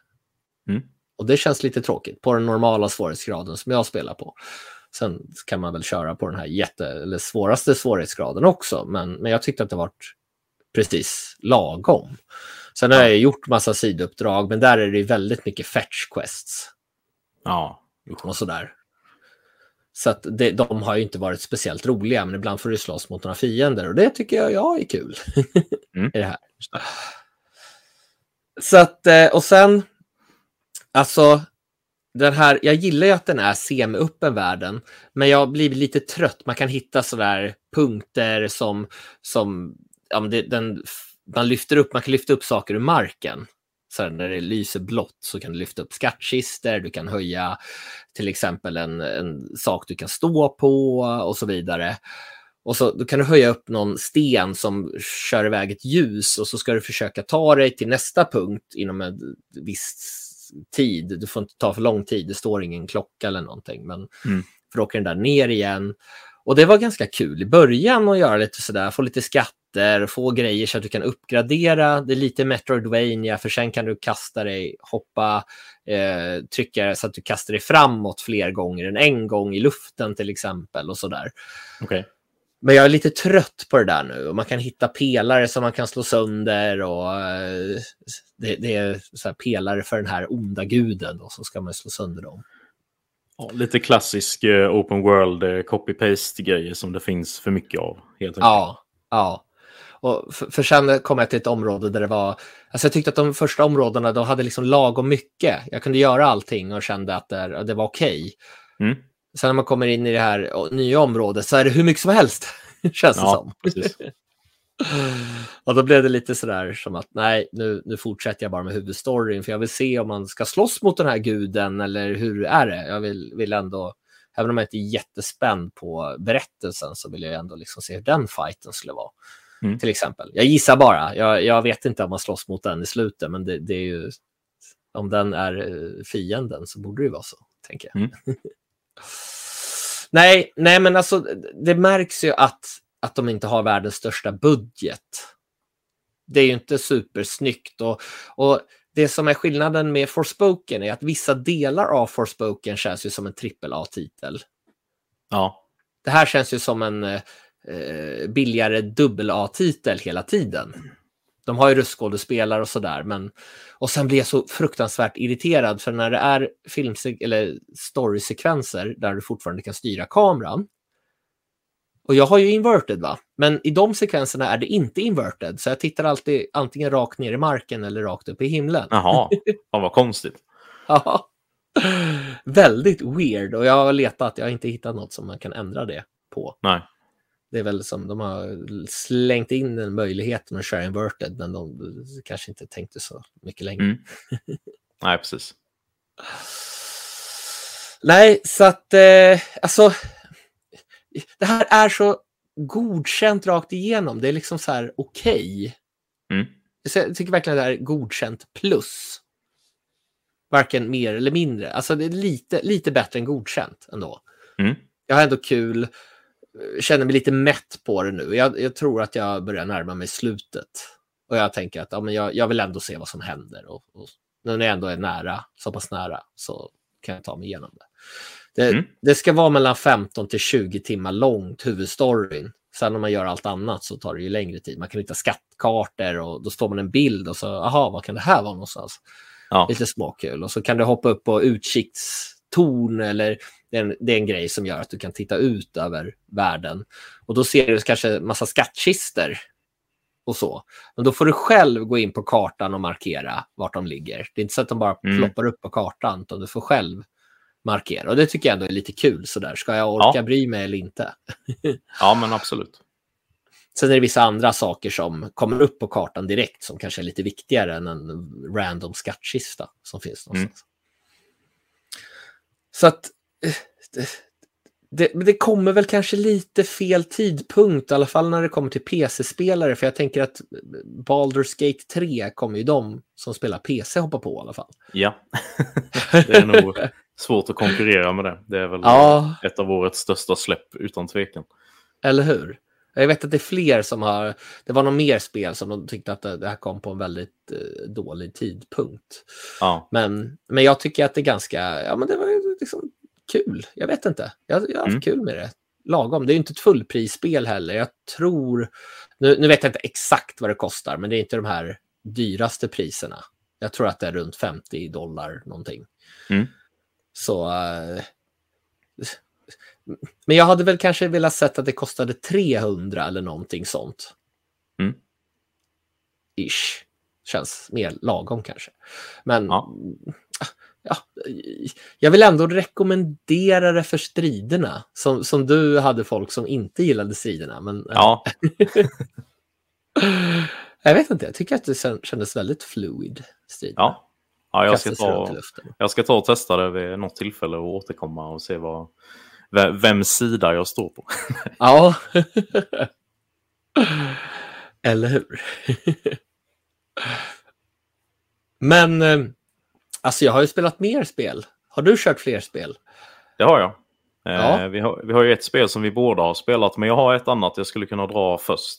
Mm. Och det känns lite tråkigt på den normala svårighetsgraden som jag spelar på. Sen kan man väl köra på den här jätte, eller svåraste svårighetsgraden också, men, men jag tyckte att det var precis lagom. Sen har Ja. jag gjort massa sidouppdrag, men där är det väldigt mycket fetch quests Ja. och sådär. Så att det, de har ju inte varit speciellt roliga, men ibland får du slåss mot några fiender och det tycker jag, ja, är kul. [LAUGHS] Mm. I det här. Så att, eh, och sen, alltså, den här, jag gillar ju att den är semi-öppen världen, men jag blir lite trött. Man kan hitta sådär punkter som, som ja, det, den, man lyfter upp, man kan lyfta upp saker ur marken. Så här, när det lyser blått så kan du lyfta upp skattkister, du kan höja till exempel en, en sak du kan stå på och så vidare. Och så då kan du höja upp någon sten som kör iväg ett ljus och så ska du försöka ta dig till nästa punkt inom en viss tid. Du får inte ta för lång tid, det står ingen klocka eller någonting. Men Mm. för då åker den där ner igen. Och det var ganska kul i början att göra lite sådär, få lite skatter, få grejer så att du kan uppgradera. Det är lite Metroidvania, för sen kan du kasta dig, hoppa, eh, trycka så att du kastar dig framåt fler gånger än en gång i luften till exempel och sådär. Okej. Men jag är lite trött på det där nu. Och man kan hitta pelare som man kan slå sönder och eh, det, det är så pelare för den här onda guden och så ska man slå sönder dem. Ja, lite klassisk eh, open world eh, copy-paste grejer som det finns för mycket av. Helt enkelt. Ja, ja. Och för, för sen kom jag till ett område där det var... Alltså jag tyckte att de första områdena de hade liksom lagom mycket. Jag kunde göra allting och kände att det, det var okej. Mm. Sen när man kommer in i det här nya området så är det hur mycket som helst, [LAUGHS] känns det Ja, som. precis. [LAUGHS] Och då blev det lite sådär som att nej, nu, nu fortsätter jag bara med huvudstoryn för jag vill se om man ska slåss mot den här guden eller hur är det? Jag vill, vill ändå, även om jag inte är jättespänd på berättelsen så vill jag ändå liksom se hur den fighten skulle vara. Mm. Till exempel. Jag gissar bara, jag, jag vet inte om man slåss mot den i slutet, men det, det är ju, om den är eh, fienden så borde det ju vara så, tänker jag. Mm. [LAUGHS] nej, nej, men alltså det märks ju att, att de inte har världens största budget. Det är ju inte supersnyggt och, och det som är skillnaden med Forspoken är att vissa delar av Forspoken känns ju som en AAA-titel. Ja. Det här känns ju som en eh, billigare dubbel-A-titel hela tiden. De har ju röstskådespelare och sådär, men och sen blir jag så fruktansvärt irriterad för när det är filmse- eller storysekvenser där du fortfarande kan styra kameran. Och jag har ju inverted va, men i de sekvenserna är det inte inverted, så jag tittar alltid antingen rakt ner i marken eller rakt upp i himlen. Jaha, Fan, vad konstigt. [LAUGHS] Ja. Väldigt weird och jag har letat, jag har inte hittat något som man kan ändra det på. Nej. Det är väl som de har slängt in den möjligheten att köra inverted, men de kanske inte tänkte så mycket längre. Mm. Nej, precis. [SIGHS] Nej, så att eh, alltså. Det här är så godkänt rakt igenom. Det är liksom så här okej. Okay. Mm. Jag tycker verkligen det här är godkänt plus. Varken mer eller mindre. Alltså det är lite, lite bättre än godkänt ändå. Mm. Jag har ändå kul. Känner mig lite mätt på det nu. Jag, jag tror att jag börjar närma mig slutet. Och jag tänker att ja, men jag, jag vill ändå se vad som händer. Och, och när jag ändå är nära, så pass nära, så kan jag ta mig igenom det. Det, Mm. det ska vara mellan 15 till 20 timmar långt, huvudstoryn. Sen om man gör allt annat så tar det ju längre tid. Man kan hitta skattkartor och då står man en bild och så, aha, vad kan det här vara någonstans? Ja. Lite småkul. Och så kan du hoppa upp på utsiktstorn eller det är, en, det är en grej som gör att du kan titta ut över världen. Och då ser du kanske massa skattkister och så. Men då får du själv gå in på kartan och markera vart de ligger. Det är inte så att de bara Mm. ploppar upp på kartan, utan du får själv markera. Och det tycker jag ändå är lite kul sådär. Ska jag orka Ja. bry mig eller inte? [LAUGHS] ja, men absolut. Sen är det vissa andra saker som kommer upp på kartan direkt som kanske är lite viktigare än en random skattkista som finns någonstans. Så att det, det, det kommer väl kanske lite fel tidpunkt, i alla fall när det kommer till PC-spelare, för jag tänker att Baldur's Gate 3 kommer ju de som spelar PC hoppa på i alla fall. Ja, [LAUGHS] det är nog svårt att konkurrera med det. Det är väl Ja. ett av årets största släpp utan tvekan. Eller hur? Jag vet att det är fler som har... Det var något mer spel som de tyckte att det här kom på en väldigt eh, dålig tidpunkt. Ja, Men, men jag tycker att det är ganska... Ja, men det var liksom kul. Jag vet inte. Jag, jag har haft Mm. kul med det. Lagom. Det är ju inte ett fullprisspel heller. Jag tror... Nu, nu vet jag inte exakt vad det kostar, men det är inte de här dyraste priserna. Jag tror att det är runt 50 dollar någonting. Mm. Så... eh, men jag hade väl kanske velat sett att det kostade 300 eller någonting sånt. Mm. Ish. Känns mer lagom kanske. Men Ja. Ja, jag vill ändå rekommendera det för striderna. Som, som du hade folk som inte gillade striderna. Men ja, [LAUGHS] jag vet inte, jag tycker att det kän- kändes väldigt fluid. Striderna. ja. ja jag, ska ta, jag ska ta och testa det vid något tillfälle och återkomma och se vad, ve- vems sida jag står på. [LAUGHS] Ja. [LAUGHS] Eller hur? Men eh, alltså jag har ju spelat mer spel. Har du kört fler spel? Det har jag. Eh, Ja. vi, har, vi har ju ett spel som vi båda har spelat, men jag har ett annat jag skulle kunna dra först.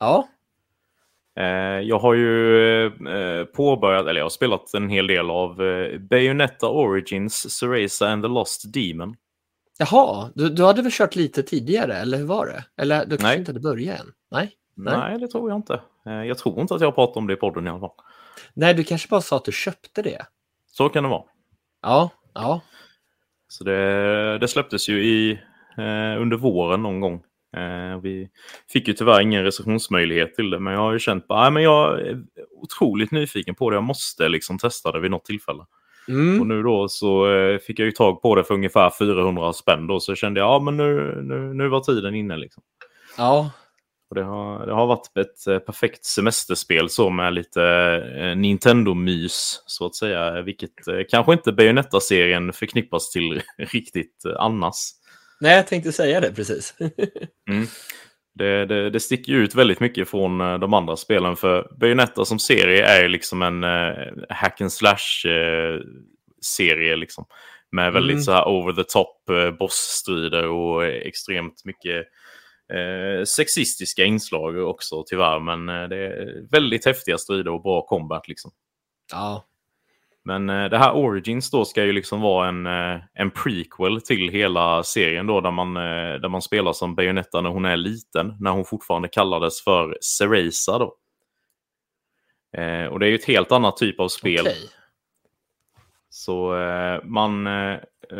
Ja. Eh, jag har ju eh, påbörjat, eller jag har spelat en hel del av eh, Bayonetta Origins, Cereza and the Lost Demon. Jaha, du, du hade väl kört lite tidigare, eller hur var det? Eller du kanske Nej. inte hade börjat än? Nej? Nej. Nej. det tror jag inte. Eh, jag tror inte att jag har pratat om det i podden i alla fall. Nej, du kanske bara sa att du köpte det. Så kan det vara. Ja, ja. Så det, det släpptes ju i, eh, under våren någon gång. Eh, vi fick ju tyvärr ingen recensionsmöjlighet till det, men jag har ju känt att men jag är otroligt nyfiken på det. Jag måste liksom testa det vid något tillfälle. Och Mm. nu då så eh, fick jag ju tag på det för ungefär 400 spänn då, så kände jag ja men nu, nu, nu var tiden inne liksom. Ja, Och det, har, det har varit ett eh, perfekt semesterspel så med lite eh, Nintendo-mys så att säga, vilket eh, kanske inte Bayonetta-serien förknippas till [LAUGHS] riktigt annars. nej, jag tänkte säga det precis. [LAUGHS] Mm. Det, det, det sticker ut väldigt mycket från de andra spelen för Bayonetta som serie är liksom en eh, hack and slash eh, serie liksom. Med väldigt Mm. så här over the top eh, bossstrider och extremt mycket eh, sexistiska inslag också tyvärr. Men eh, det är väldigt häftiga strider och bra combat liksom. ja, Men eh, det här Origins då ska ju liksom vara en, eh, en prequel till hela serien då där man, där man spelar som Bayonetta när hon är liten, när hon fortfarande kallades för Cereza då. Eh, och det är ju ett helt annat typ av spel. okej. Så eh, man,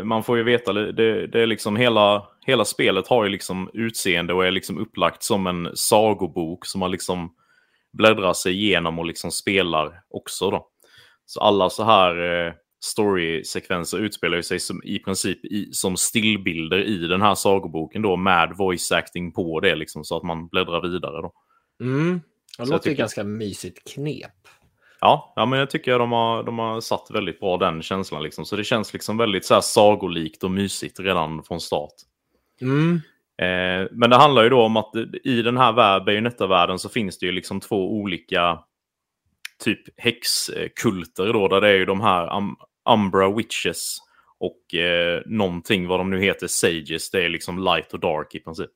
man får ju veta, det, det är liksom hela, hela spelet har ju liksom utseende och är liksom upplagt som en sagobok som man liksom bläddrar sig igenom och liksom spelar också då. Så alla så här eh, story-sekvenser utspelar sig som, i princip i, som stillbilder i den här sagoboken då med voice acting på det liksom så att man bläddrar vidare då. Mm. Det låter tycker- ganska mysigt knep. Ja, ja men jag tycker de har, de har satt väldigt bra den känslan. Liksom. Så det känns liksom väldigt så här sagolikt och mysigt redan från start. Mm. Eh, men det handlar ju då om att i den här Bayonetta-världen så finns det ju liksom två olika typ häxkulter då, där det är ju de här um, Umbra Witches och eh, någonting vad de nu heter, Sages, det är liksom light och dark i princip.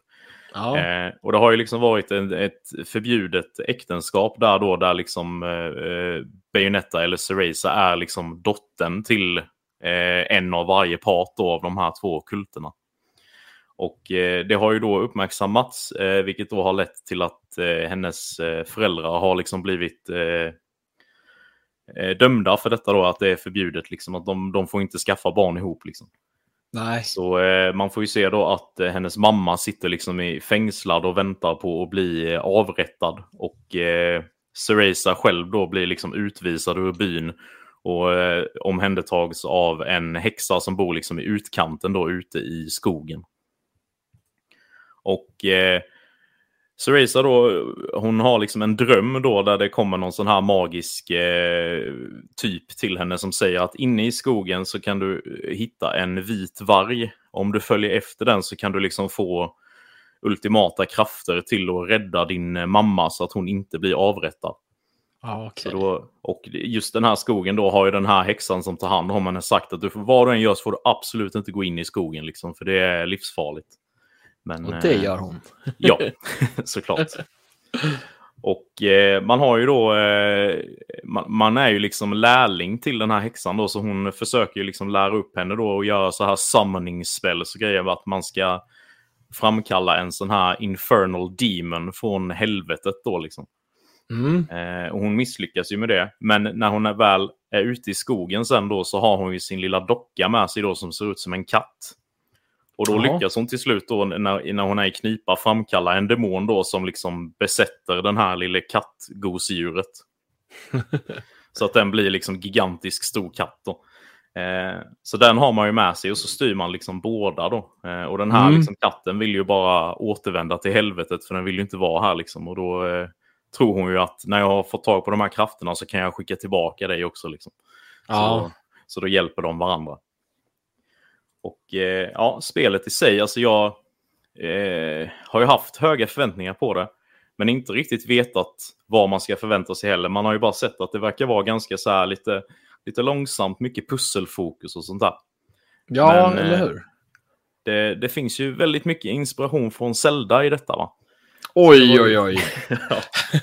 Ja. Eh, och det har ju liksom varit en, ett förbjudet äktenskap där då, där liksom eh, Bayonetta eller Cereza är liksom dottern till eh, en av varje part då av de här två kulterna. Och eh, det har ju då uppmärksammats, eh, vilket då har lett till att eh, hennes eh, föräldrar har liksom blivit eh, eh, dömda för detta då, att det är förbjudet, liksom, att de, de får inte skaffa barn ihop. Liksom. Nej. Så man får ju se då att hennes mamma sitter liksom i fängslad och väntar på att bli avrättad. Och eh, Cereza själv då blir liksom utvisad ur byn och eh, omhändertags av en häxa som bor liksom i utkanten då ute i skogen. Och eh, Cereza då, hon har liksom en dröm då där det kommer någon sån här magisk eh, typ till henne som säger att inne i skogen så kan du hitta en vit varg. Om du följer efter den så kan du liksom få ultimata krafter till att rädda din mamma så att hon inte blir avrättad. Ah, okay. då, och just den här skogen då har ju den här häxan som tar hand om henne sagt att du vad du än gör så får du absolut inte gå in i skogen liksom, för det är livsfarligt. Men, och det eh, gör hon. ja, [LAUGHS] såklart. Och eh, man har ju då, eh, man, man, är ju liksom lärling till den här häxan då, så hon försöker ju liksom lära upp henne då och göra så här summoning spells och grejer, att man ska framkalla en sån här infernal demon från helvetet då liksom. Mm. Eh, och hon misslyckas ju med det, men när hon är väl är ute i skogen sen då så har hon ju sin lilla docka med sig då som ser ut som en katt. Och då ja. lyckas hon till slut då när, när hon är i knipa framkalla en demon då som liksom besätter den här lilla kattgosedjuret. [LAUGHS] så att den blir liksom gigantisk stor katt då. Eh, så den har man ju med sig och så styr man liksom båda då. Eh, och den här mm. liksom, katten vill ju bara återvända till helvetet för den vill ju inte vara här liksom. Och då eh, tror hon ju att när jag har fått tag på de här krafterna så kan jag skicka tillbaka dig också. Liksom. Ja. Så, så då hjälper de varandra. Och eh, ja, spelet i sig, alltså jag eh, har ju haft höga förväntningar på det. Men inte riktigt vetat vad man ska förvänta sig heller. Man har ju bara sett att det verkar vara ganska så här lite, lite långsamt, mycket pusselfokus och sånt där. Ja, Men, eller eh, hur? Det, det, finns ju väldigt mycket inspiration från Zelda i detta va? Oj, oj, oj. [LAUGHS]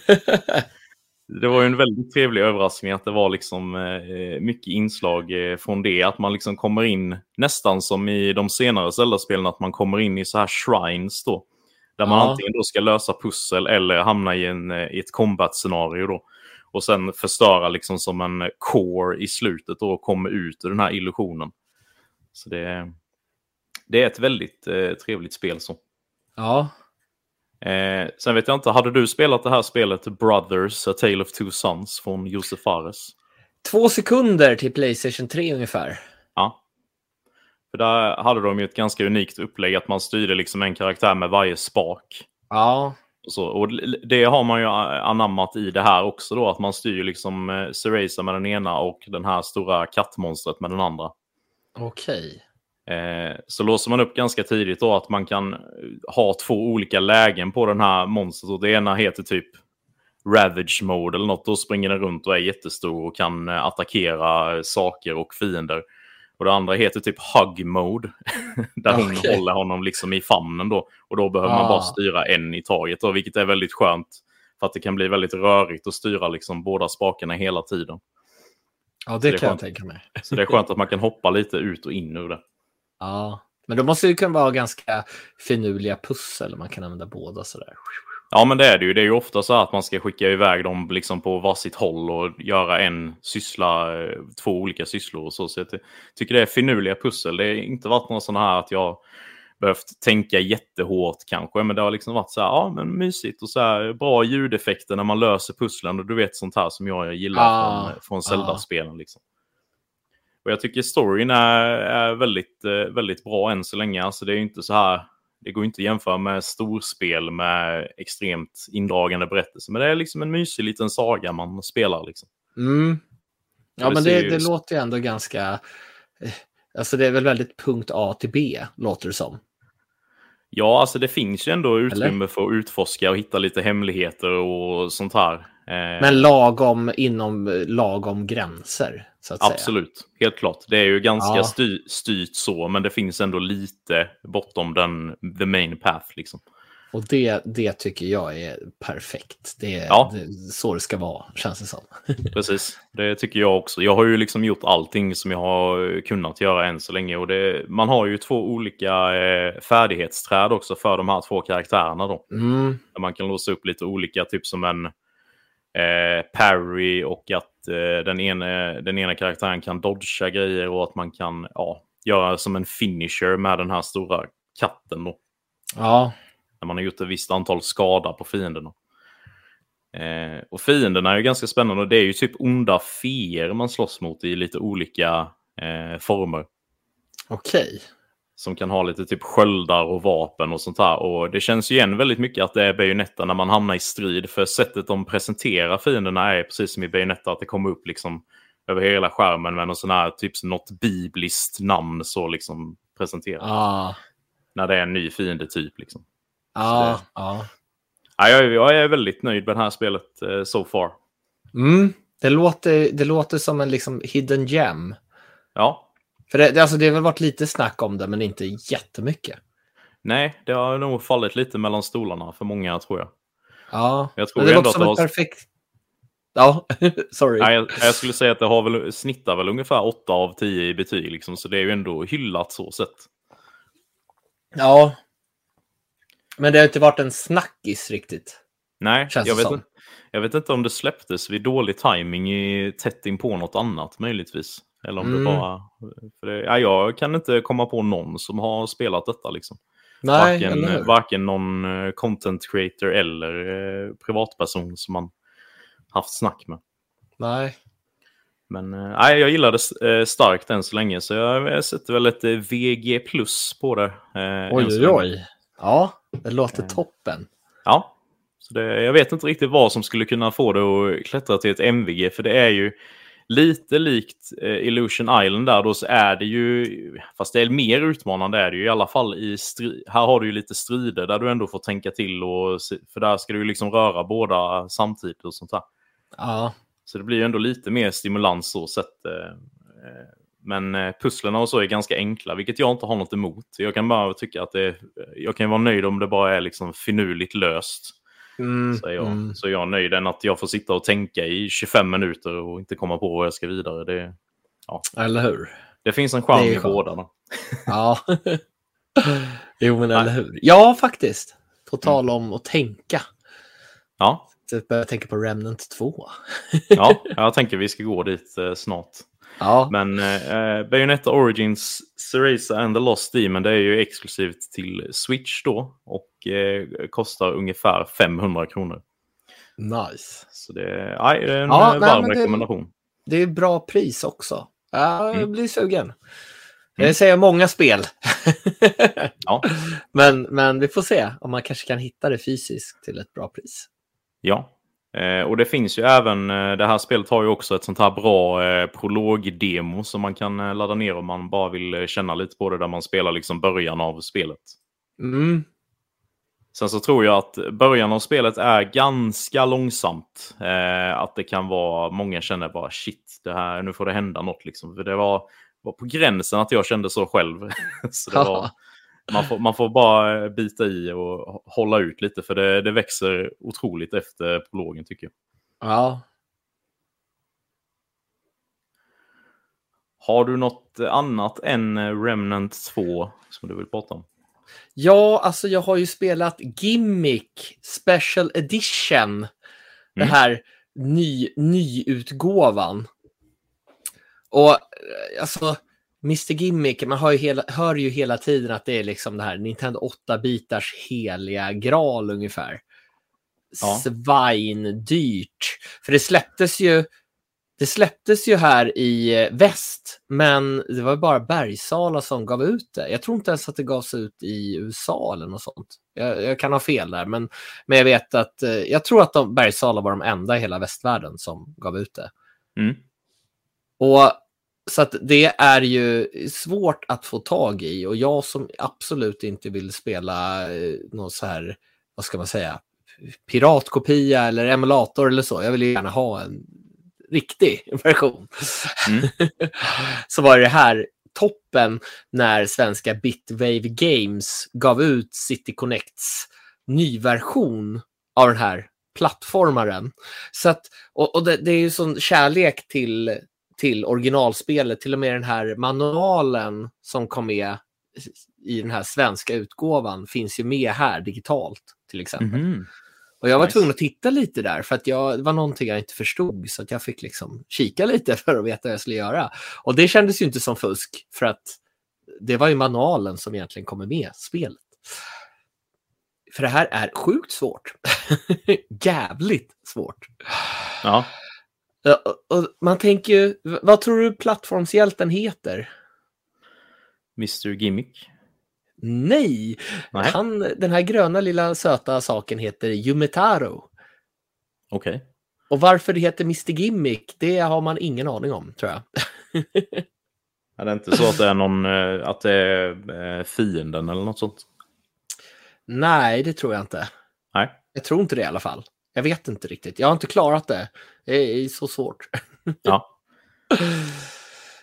[LAUGHS] det var ju en väldigt trevlig överraskning att det var liksom eh, mycket inslag eh, från det. Att man liksom kommer in nästan som i de senare Zelda-spelen, att man kommer in i så här shrines då. Där man ja. antingen då ska lösa pussel eller hamna i, en, eh, i ett combat-scenario då. Och sen förstöra liksom som en core i slutet då och komma ut ur den här illusionen. Så det, det är ett väldigt eh, trevligt spel så. Ja, Eh, sen vet jag inte, hade du spelat det här spelet Brothers, A Tale of Two Sons från Josef Fares? Två sekunder till Playstation 3 ungefär. Ja. För där hade de ju ett ganska unikt upplägg, att man styrde liksom en karaktär med varje spak. Ja. Och, så, och det har man ju anammat i det här också då, att man styr liksom eh, Cereza med den ena och den här stora kattmonstret med den andra. Okej. Eh, så låser man upp ganska tidigt då att man kan ha två olika lägen på den här monstret. Och det ena heter typ Ravage Mode eller något. Då springer den runt och är jättestor och kan eh, attackera saker och fiender. Och det andra heter typ Hug Mode. [LAUGHS] där hon håller honom liksom i famnen då. Och då behöver ah. man bara ah. styra en i taget då, vilket är väldigt skönt. För att det kan bli väldigt rörigt att styra liksom båda spakarna hela tiden. Ja, det, det kan jag tänka mig. Så det är skönt att man kan hoppa lite ut och in ur det. Ja, men då måste det kunna vara ganska finurliga pussel. Man kan använda båda sådär. Ja, men det är det ju. Det är ju ofta så att man ska skicka iväg dem liksom på varsitt håll och göra en syssla, eh, två olika sysslor och så. Så jag tycker det är finurliga pussel. Det har inte varit något sådana här att jag behövt tänka jättehårt kanske, men det har liksom varit så här, ja men mysigt och så här bra ljudeffekter när man löser pusslen och du vet sånt här som jag gillar ah, från, från Zelda-spelen. Ah. Liksom. Och jag tycker storyn är, är väldigt, eh, väldigt bra än så länge. Alltså det är inte så här, det går inte att jämföra med storspel med extremt indragande berättelser. Men det är liksom en mysig liten saga man spelar. Liksom. Mm. Ja, det men det, ju- det låter ju ändå ganska... eh, Alltså det är väl väldigt punkt A till B, låter det som. Ja, alltså det finns ju ändå utrymme för att utforska och hitta lite hemligheter och sånt här. Eh, Men lagom inom lagom gränser, att säga. Absolut, helt klart. Det är ju ganska Ja. sty styrt så, men det finns ändå lite bortom den, the main path liksom. Och det, det tycker jag är perfekt. Det är, Ja. det så det ska vara, känns det som. [LAUGHS] Precis, det tycker jag också. Jag har ju liksom gjort allting som jag har kunnat göra än så länge. Och det, man har ju två olika eh, färdighetsträd också för de här två karaktärerna då. Mm. Där man kan låsa upp lite olika, typ som en eh, parry och att eh, den, ena, den ena karaktären kan dodga grejer och att man kan ja, göra som en finisher med den här stora katten då. Ja, När man har gjort ett visst antal skada på fienderna. Eh, och fienderna är ju ganska spännande och det är ju typ onda feer man slåss mot i lite olika eh, former. okej. Som kan ha lite typ sköldar och vapen och sånt här. Och det känns ju igen väldigt mycket att det är Bayonetta när man hamnar i strid. För sättet de presenterar fienderna är precis som i Bayonetta att det kommer upp liksom över hela skärmen med någon sån här typ något bibliskt namn så liksom presenterat. Ja, När det är en ny fiendetyp liksom. Så ja. Ja, jag, är- jag är väldigt nöjd med det här spelet eh, so far. Mm. Det, låter, det låter som en liksom hidden gem. Ja, För det, alltså, det har väl varit lite snack om det, men inte jättemycket. nej, det har nog fallit lite mellan stolarna för många tror jag. Ja, Jag tror men det låter som ett har... perfekt... Ja, [LAUGHS] sorry. Nej, jag, jag skulle säga att det har väl, snittar väl ungefär 8 av 10 i betyg, liksom, så det är ju ändå hyllat så sett. Ja. Men det har inte varit en snackis riktigt. Nej, Känns jag vet, som. inte, jag vet inte om det släpptes vid dålig timing i tätt in på något annat möjligtvis. Eller om Mm. det bara... För det, ja, jag kan inte komma på någon som har spelat detta. Liksom. Nej, varken, varken någon eh, content creator eller eh, privatperson som man haft snack med. Nej. Men eh, nej, jag gillar det eh, starkt än så länge, så jag, jag sätter väl ett VG plus på det. Oj, oj, oj. Ja, det låter toppen. Ja, så det, jag vet inte riktigt vad som skulle kunna få det att klättra till ett MVG, för det är ju lite likt eh, Illusion Island där då så är det ju, fast det är mer utmanande är det ju i alla fall i stri- här har du ju lite strider där du ändå får tänka till och, för där ska du ju liksom röra båda samtidigt och sånt där. Ja, Så det blir ju ändå lite mer stimulans så sett. eh, eh, Men pusslerna och så är ganska enkla, vilket jag inte har något emot. Jag kan bara tycka att det jag kan vara nöjd om det bara är liksom finurligt löst. Mm, Så är, jag, mm. så är jag nöjd än att jag får sitta och tänka i 25 minuter och inte komma på vad jag ska vidare. Det, eller hur? det finns en charm är i båda. Ja. [LAUGHS] jo, men Nej. eller hur? Ja, faktiskt. På tal om att tänka. Ja, Så jag börjar tänka på Remnant 2. ja, [LAUGHS] jag tänker vi ska gå dit eh, snart. Ja, Men eh, Bayonetta Origins Cereza and the Lost Demon det är ju exklusivt till Switch då och eh, kostar ungefär 500 kronor. nice. Så det, nej, det är en Ja, eh, nej, varm det- rekommendation. Det är bra pris också. Ja, jag Mm. blir sugen. Det säger många spel. [LAUGHS] Ja. men, men vi får se om man kanske kan hitta det fysiskt till ett bra pris. Ja, och det finns ju även, eh, det här spelet har ju också ett sånt här bra eh, prolog-demo som man kan eh, ladda ner om man bara vill eh, känna lite på det där man spelar liksom början av spelet. Mm. Sen så tror jag att början av spelet är ganska långsamt. Eh, att det kan vara, många känner bara shit, det här, nu får det hända något liksom. För det var, var på gränsen att jag kände så själv. [LAUGHS] så det var, [LAUGHS] man, får, man får bara bita i och hålla ut lite för det, det växer otroligt efter prologen tycker jag. Ja. Har du något annat än eh, Remnant 2 som du vill prata om? ja, alltså jag har ju spelat Gimmick Special Edition. Det Mm. här ny, nyutgåvan. Och eh, alltså, Mr Gimmick, man hör ju, hela, hör ju hela tiden att det är liksom det här Nintendo 8-bitars heliga graal ungefär. Ja. Svindyrt. För det släpptes ju det släpptes ju här i eh, väst, men det var bara Bergsala som gav ut det. Jag tror inte ens att det gavs ut i USA eller något sånt. Jag, jag kan ha fel där, men, men jag vet att eh, jag tror att de, Bergsala var de enda i hela västvärlden som gav ut det. Mm. Och så att det är ju svårt att få tag i och jag som absolut inte vill spela eh, någon så här, vad ska man säga, piratkopia eller emulator eller så. Jag vill ju gärna ha en riktig [LAUGHS] version. Mm. [LAUGHS] så var det här toppen när svenska Bitwave Games gav ut City Connects nyversion av den här plattformaren. Så att, och, och det, det är ju sån kärlek till, till originalspelet, till och med den här manualen som kom med i den här svenska utgåvan finns ju med här digitalt till exempel. Mhm. Och jag var Nice. tvungen att titta lite där för att jag, det var någonting jag inte förstod så att jag fick liksom kika lite [LAUGHS] för att veta vad jag skulle göra. Och det kändes ju inte som fusk för att det var ju manualen som egentligen kommer med spelet. För det här är sjukt svårt. [LAUGHS] Jävligt svårt. Ja. Man tänker ju, vad tror du plattformshjälten heter? Mr Gimmick. Nej, Nej. Han, den här gröna lilla söta saken heter Yumetaro. Okej. Och varför det heter Mr Gimmick, det har man ingen aning om, tror jag. [LAUGHS] Är det inte så att det är någon, eh, att det är eh, fienden eller något sånt? Nej, det tror jag inte. Nej. Jag tror inte det i alla fall. Jag vet inte riktigt. Jag har inte klarat det. Det är så svårt. Ja. [LAUGHS]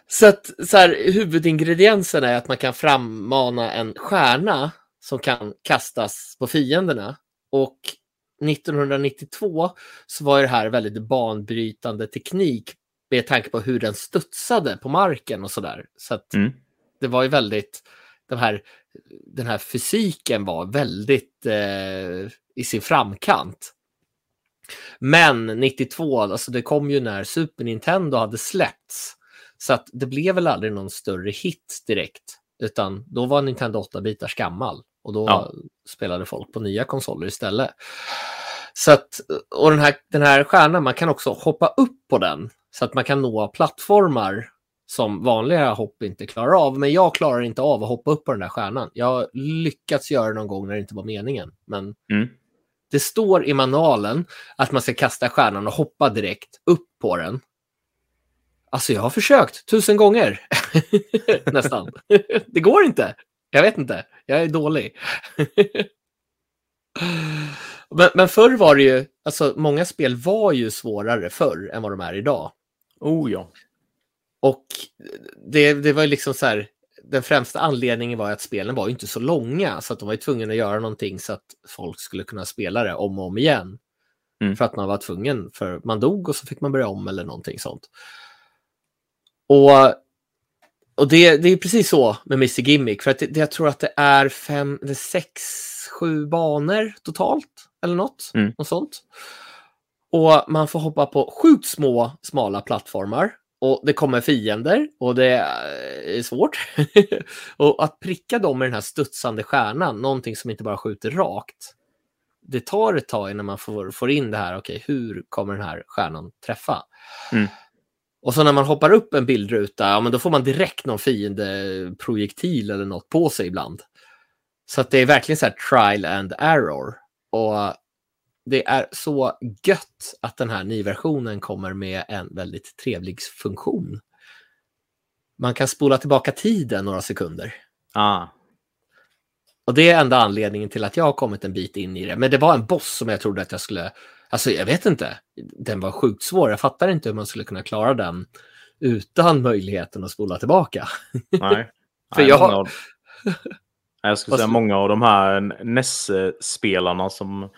Så att så här, huvudingrediensen är att man kan frammana en stjärna som kan kastas på fienderna. Och 1992 så var det här väldigt banbrytande teknik med tanke på hur den studsade på marken och sådär. Så att Mm. det var ju väldigt, den här, den här fysiken var väldigt eh, i sin framkant. Men 92, alltså det kom ju när Super Nintendo hade släppts. Så att det blev väl aldrig någon större hit direkt. Utan då var Nintendo 8-bitars gammal. Och då Ja. spelade folk på nya konsoler istället. Så att, och den här, den här stjärnan, man kan också hoppa upp på den. Så att man kan nå plattformar som vanliga hopp inte klarar av. Men jag klarar inte av att hoppa upp på den där stjärnan. Jag har lyckats göra det någon gång när det inte var meningen. Men Mm. Det står i manualen att man ska kasta stjärnan och hoppa direkt upp på den. Alltså jag har försökt tusen gånger. [LAUGHS] Nästan. [LAUGHS] det går inte. Jag vet inte. Jag är dålig. [LAUGHS] men, men förr var det ju, alltså många spel var ju svårare förr än vad de är idag. Oh ja. Och det, det var ju liksom så här, den främsta anledningen var att spelen var inte så långa, så att de var tvungna att göra någonting så att folk skulle kunna spela det om och om igen. Mm. För att man var tvungen, för man dog och så fick man börja om eller någonting sånt. Och, och det, det är precis så med Mr Gimmick, för att det, det, jag tror att det är fem, är sex, sju banor totalt, eller något, Mm. något sånt. Och man får hoppa på sjukt små, smala plattformar. Och det kommer fiender och det är svårt. [LAUGHS] och att pricka dem med den här studsande stjärnan, någonting som inte bara skjuter rakt. Det tar ett tag innan man får, får in det här, okej, hur kommer den här stjärnan träffa? Mm. Och så när man hoppar upp en bildruta, ja men då får man direkt någon fiendeprojektil eller något på sig ibland. Så att det är verkligen så här trial and error. Och det är så gött att den här nyversionen kommer med en väldigt trevlig funktion. Man kan spola tillbaka tiden några sekunder. Ah. Och det är enda anledningen till att jag har kommit en bit in i det. Men det var en boss som jag trodde att jag skulle... Alltså jag vet inte. Den var sjukt svår. Jag fattar inte hur man skulle kunna klara den utan möjligheten att spola tillbaka. Nej. [LAUGHS] För Nej, jag- många av- Jag skulle säga många av de här NES-spelarna som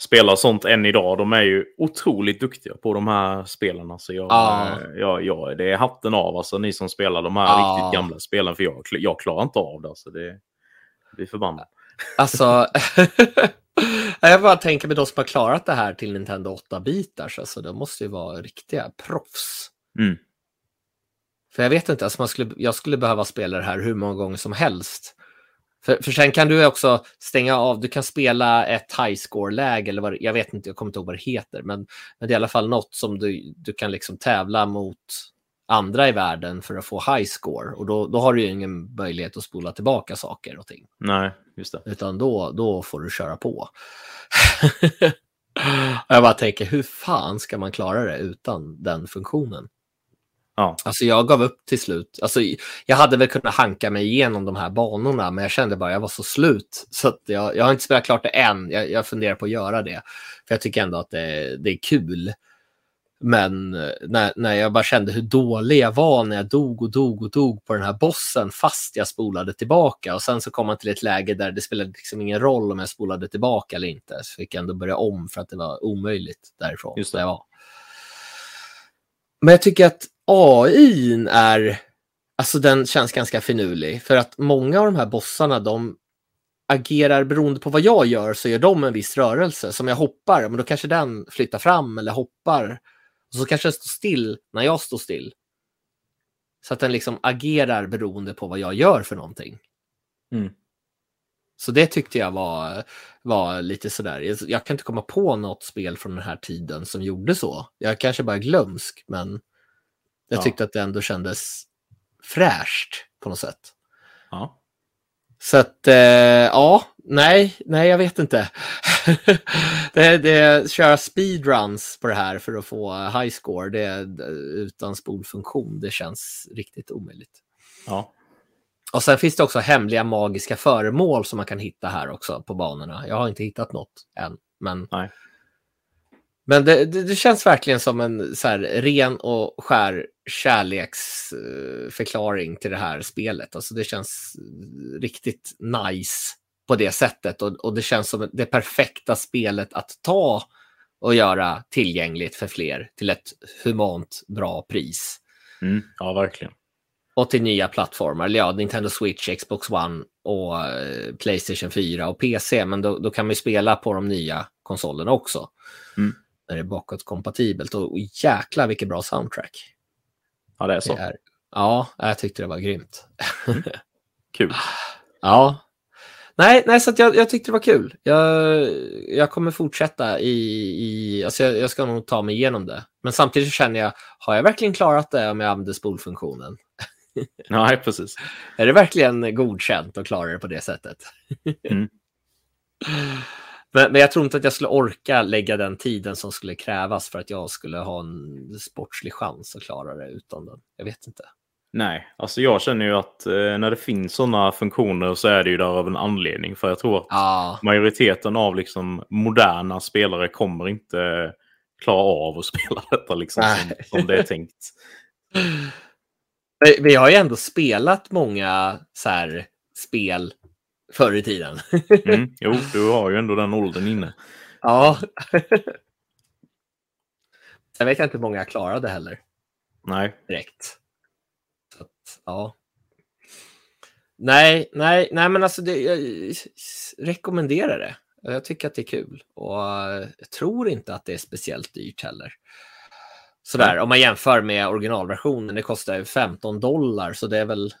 spelar sånt än idag, de är ju otroligt duktiga på de här spelarna. Så jag, Ja. eh, jag, jag, det är hatten av, alltså ni som spelar de här Ja. riktigt gamla spelen, för jag, jag klarar inte av det. Alltså, det blir förbannad. Alltså, [LAUGHS] jag bara tänker med de som har klarat det här till Nintendo 8-bitars, alltså de måste ju vara riktiga proffs. Mm. För jag vet inte, alltså man skulle, jag skulle behöva spela det här hur många gånger som helst. För, för sen kan du också stänga av, du kan spela ett high score-läge, eller vad, jag vet inte, jag kommer inte ihåg vad det heter, men, men det är i alla fall något som du, du kan liksom tävla mot andra i världen för att få high score. Och då, då har du ju ingen möjlighet att spola tillbaka saker och ting. Nej, just det. Utan då, då får du köra på. [LAUGHS] jag bara tänker, hur fan ska man klara det utan den funktionen? Ja. Alltså jag gav upp till slut. Alltså, jag hade väl kunnat hanka mig igenom de här banorna, men jag kände bara att jag var så slut. Så jag, jag har inte spelat klart det än. Jag, jag funderar på att göra det. För jag tycker ändå att det, det är kul. Men eh, när, när jag bara kände hur dålig jag var när jag dog och dog och dog på den här bossen fast jag spolade tillbaka. Och sen så kom man till ett läge där det spelade liksom ingen roll om jag spolade tillbaka eller inte. Så fick jag ändå börja om för att det var omöjligt därifrån. Just där det. jag var. Men jag tycker att AI är, alltså den känns ganska finurlig. För att många av de här bossarna, de agerar beroende på vad jag gör så gör de en viss rörelse. Som jag hoppar, men då kanske den flyttar fram eller hoppar. Och så kanske den står still när jag står still. Så att den liksom agerar beroende på vad jag gör för någonting. Mm. Så det tyckte jag var, var lite sådär. Jag, kan inte komma på något spel från den här tiden som gjorde så. Jag kanske bara är glömsk, men jag Ja. tyckte att det ändå kändes fräscht på något sätt. Ja. Så att, eh, ja, nej, nej, jag vet inte. [LAUGHS] det, det, köra speedruns på det här för att få high score, det, utan spolfunktion, det känns riktigt omöjligt. ja. Och sen finns det också hemliga magiska föremål som man kan hitta här också på banorna. Jag har inte hittat något än, men, Nej. men det, det, det känns verkligen som en så här, ren och skär kärleksförklaring till det här spelet. Alltså det känns riktigt nice på det sättet och, och det känns som det perfekta spelet att ta och göra tillgängligt för fler till ett humant bra pris. Mm. ja, verkligen. Och till nya plattformar. Ja, Nintendo Switch, Xbox One och eh, Playstation 4 och PC. Men då, då kan man ju spela på de nya konsolerna också. Mm. När det är bakåtkompatibelt. Och, och jäklar vilket bra soundtrack. Ja, det är så. Det är. Ja, jag tyckte det var grymt. [LAUGHS] Kul. Ja. Nej, nej så jag, jag tyckte det var kul. Jag, jag kommer fortsätta i... i alltså jag, jag ska nog ta mig igenom det. Men samtidigt känner jag, har jag verkligen klarat det om jag använder spolfunktionen? [LAUGHS] Nej, precis. Är det verkligen godkänt att klara det på det sättet? Mm. [LAUGHS] men, men jag tror inte att jag skulle orka lägga den tiden som skulle krävas för att jag skulle ha en sportslig chans att klara det utan den. Jag vet inte. Nej, alltså jag känner ju att eh, när det finns sådana funktioner så är det ju där av en anledning. För jag tror att Ja, majoriteten av liksom moderna spelare kommer inte klara av att [LAUGHS] spela detta liksom som, som det är tänkt. [LAUGHS] vi har ju ändå spelat många så här spel förr i tiden. Mm. Jo, du har ju ändå den åldern inne. ja. Sen vet jag inte hur många jag klarade heller. Nej, direkt. Så att, ja. Nej, nej, nej, men alltså det, jag rekommenderar det. Jag tycker att det är kul och eh, jag tror inte att det är speciellt dyrt heller. Sådär, om man jämför med originalversionen, det kostar ju 15 dollar så det är väl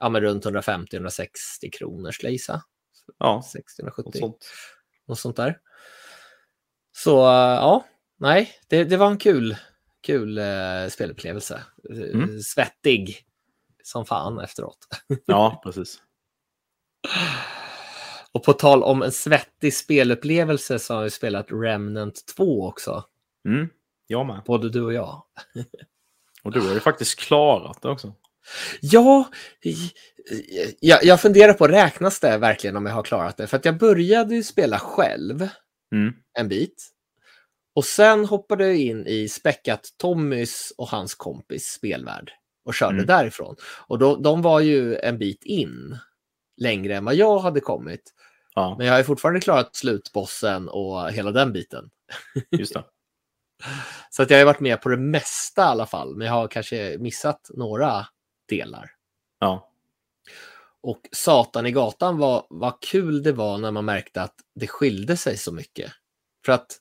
ja, men runt 150-160 kronor skulle jag gissa. ja, 60-170, något sånt. något sånt där. Så eh, ja, nej, det, det var en kul, kul uh, spelupplevelse. Eh, Mm. Svettig som fan efteråt. [LAUGHS] Ja, precis. Och på tal om en svettig spelupplevelse så har vi spelat Remnant 2 också. Mm. Jag med. Både du och jag. Och du har ju faktiskt klarat det också. Ja, jag, jag funderar på, räknas det verkligen om jag har klarat det? För att jag började ju spela själv Mm. en bit. Och sen hoppade jag in i Späckat Tommys och hans kompis spelvärld och körde Mm. därifrån. Och då, de var ju en bit in, längre än vad jag hade kommit. Ja, Men jag har ju fortfarande klarat slutbossen och hela den biten. just det. [LAUGHS] Så att jag har varit med på det mesta i alla fall, men jag har kanske missat några delar. Ja, Och Satan i gatan var vad kul det var när man märkte att det skilde sig så mycket. För att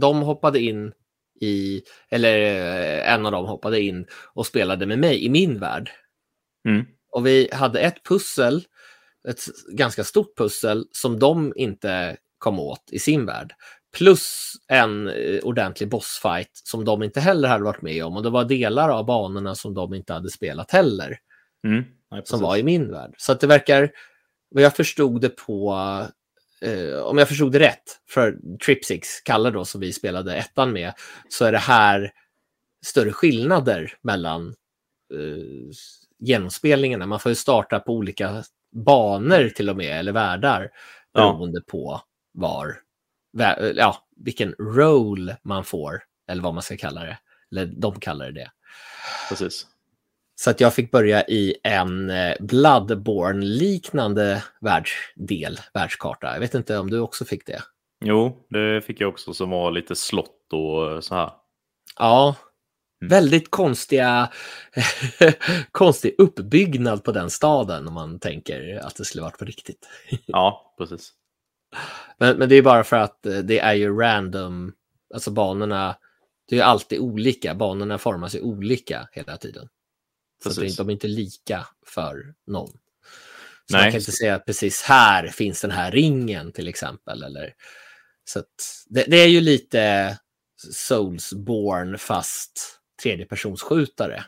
de hoppade in i, eller eh, en av dem hoppade in och spelade med mig i min värld. mm. Och vi hade ett pussel, ett ganska stort pussel som de inte kom åt i sin värld. Plus en eh, ordentlig bossfight som de inte heller hade varit med om. Och det var delar av banorna som de inte hade spelat heller Mm. Nej, som var i min värld. Så att det verkar, vad jag förstod det på, eh, om jag förstod det rätt, för Tripsix, Kalle då, som vi spelade ettan med, så är det här större skillnader mellan uh, genomspelningarna. Man får ju starta på olika banor till och med, eller världar, beroende ja. på var, ja, vilken roll man får, eller vad man ska kalla det. Eller de kallar det det. Precis. Så att jag fick börja i en eh, Bloodborne-liknande världsdel, världskarta. Jag vet inte om du också fick det? Jo, det fick jag också som var lite slott och så här. Ja, mm. väldigt konstiga, [LAUGHS] konstig uppbyggnad på den staden om man tänker att det skulle varit på riktigt. ja, precis. Men, men det är bara för att eh, det är ju random, alltså banorna, det är alltid olika, banorna formas ju olika hela tiden. Så de är inte lika för någon. Så Nej. man kan inte säga att precis här finns den här ringen till exempel. Eller, så det, det, är ju lite Soulsborne fast tredjepersonsskjutare.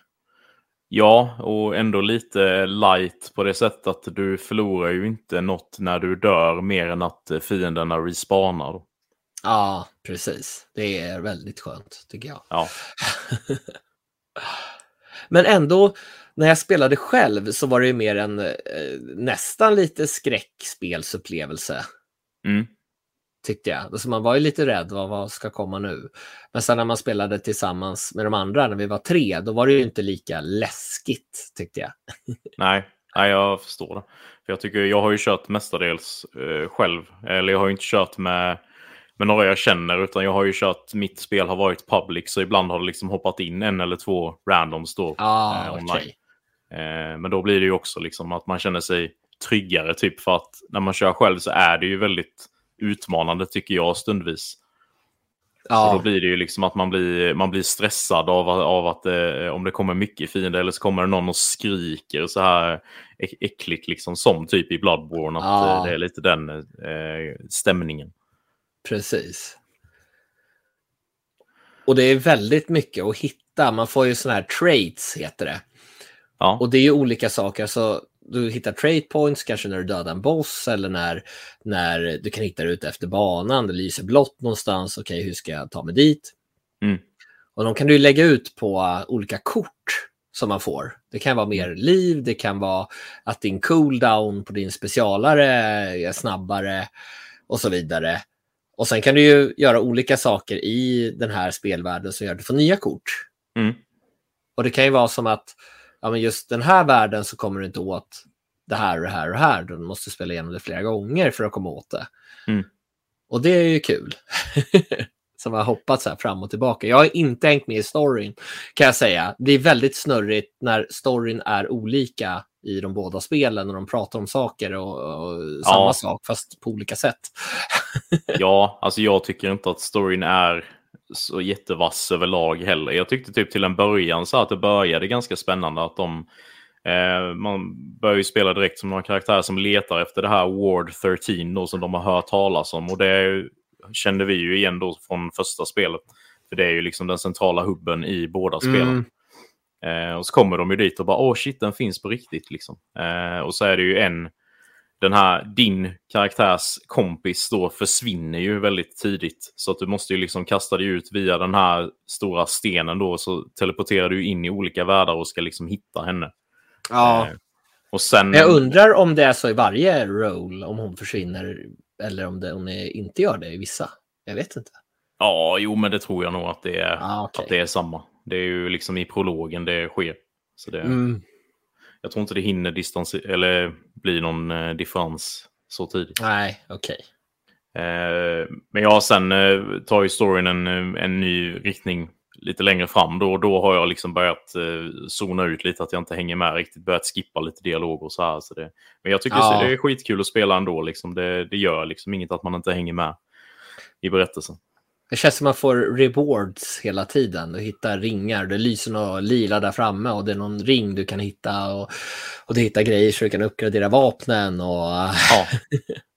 Ja, och ändå lite light på det sättet att du förlorar ju inte något när du dör mer än att fienderna respawnar. Ja, precis. Det är väldigt skönt tycker jag. Ja. [LAUGHS] Men ändå, när jag spelade själv så var det ju mer en eh, nästan lite skräckspelsupplevelse. Mm. Tyckte jag. Alltså man var ju lite rädd, vad, vad ska komma nu? Men sen när man spelade tillsammans med de andra, när vi var tre, då var det ju inte lika läskigt, tyckte jag. [LAUGHS] Nej, nej jag förstår det. För jag, tycker, jag har ju kört mestadels eh, själv, eller jag har ju inte kört med med några jag känner, utan jag har ju kört, mitt spel har varit public, så ibland har det liksom hoppat in en eller två randoms då ah, eh, online. Okay. Eh, men då blir det ju också liksom att man känner sig tryggare, typ för att när man kör själv så är det ju väldigt utmanande tycker jag stundvis. Ja. Så då blir det ju liksom att man blir, man blir stressad av, av att eh, om det kommer mycket fiender eller så kommer det någon och skriker så här äckligt liksom som typ i Bloodborne. Att ja. Eh, det är lite den eh, stämningen. Precis. Och det är väldigt mycket att hitta. Man får ju sådana här traits, heter det. Ja. Och det är ju olika saker. Alltså, du hittar trait points, kanske när du dödar en boss eller när, när du kan hitta det ute efter banan. Det lyser blått någonstans. Okej, okay, hur ska jag ta mig dit? Mm. Och de kan du lägga ut på olika kort som man får. Det kan vara mer liv, det kan vara att din cooldown på din specialare är snabbare och så vidare. Och sen kan du ju göra olika saker i den här spelvärlden som gör att du får nya kort. Mm. Och det kan ju vara som att ja, men just den här världen så kommer du inte åt det här och det här och det här. Du måste spela igenom det flera gånger för att komma åt det. Mm. Och det är ju kul. [LAUGHS] som har hoppat så här fram och tillbaka. Jag har inte hängt med i storyn kan jag säga. Det är väldigt snurrigt när storyn är olika i de båda spelen när de pratar om saker och, och samma ja. sak fast på olika sätt. [LAUGHS] ja, alltså jag tycker inte att storyn är så jättevass överlag heller. Jag tyckte typ till en början så att det började ganska spännande att de eh, man börjar ju spela direkt som några karaktärer som letar efter det här Ward 13 då, som de har hört talas om och det kände vi ju igen då från första spelet. För det är ju liksom den centrala hubben i båda spelen. Mm. Eh, och så kommer de ju dit och bara åh shit den finns på riktigt liksom. Eh, och så är det ju en, den här din karaktärs kompis då försvinner ju väldigt tidigt. Så att du måste ju liksom kasta dig ut via den här stora stenen då så teleporterar du in i olika världar och ska liksom hitta henne. Ja. Eh, och sen... Jag undrar om det är så i varje roll om hon försvinner eller om det, hon inte gör det i vissa. Jag vet inte. Ja, jo men det tror jag nog att det är, ah, okay. att det är samma. Det är ju liksom i prologen det sker. Så det, mm. Jag tror inte det hinner distans eller bli någon eh, differens så tidigt. Nej, okej. Okay. Eh, men ja, sen eh, tar ju storyn en, eh, en ny riktning lite längre fram. Då, då har jag liksom börjat eh, zona ut lite, att jag inte hänger med riktigt. Börjat skippa lite dialog och så här. Så det, men jag tycker ja. det är skitkul att spela ändå. Liksom. Det, det gör liksom inget att man inte hänger med i berättelsen. Det känns som man får rewards hela tiden. Du hittar ringar, det lyser något lila där framme och det är någon ring du kan hitta och, och du hittar grejer så du kan uppgradera vapnen. Och... [LAUGHS] Ja,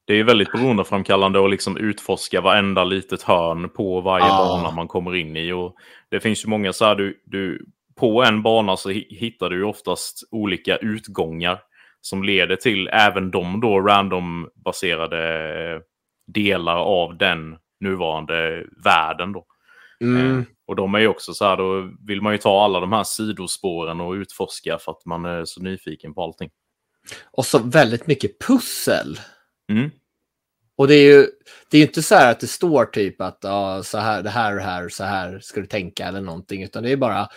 det är väldigt beroendeframkallande att liksom utforska varenda litet hörn på varje ja. bana man kommer in i. Och det finns ju många så här, du, du, på en bana så hittar du oftast olika utgångar som leder till även de då randombaserade delar av den nuvarande världen. Då. Mm. Eh, Och de är ju också så här, då vill man ju ta alla de här sidospåren och utforska för att man är så nyfiken på allting. Och så väldigt mycket pussel. Mm. Och det är ju det är inte så här att det står typ att ja, så här, det här och här, så här ska du tänka eller någonting, utan det är bara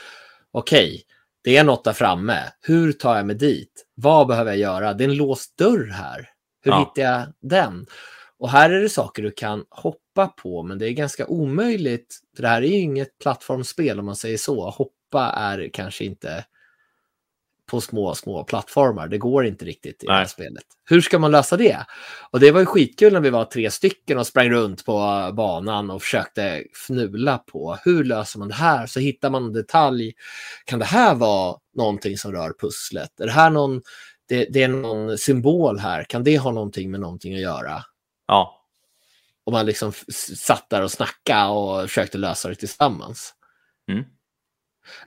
okej, okay, det är något där framme. Hur tar jag mig dit? Vad behöver jag göra? Det är en låst dörr här. Hur ja. hittar jag den? Och här är det saker du kan hoppa på, men det är ganska omöjligt. För det här är ju inget plattformsspel om man säger så. Hoppa är kanske inte på små, små plattformar. Det går inte riktigt i det här spelet. Hur ska man lösa det? Och det var ju skitkul när vi var tre stycken och sprang runt på banan och försökte fnula på hur löser man det här? Så hittar man en detalj. Kan det här vara någonting som rör pusslet? Är det här någon, det, det är någon symbol här? Kan det ha någonting med någonting att göra? Ja. Och man liksom satt där och snackade och försökte lösa det tillsammans. Mm.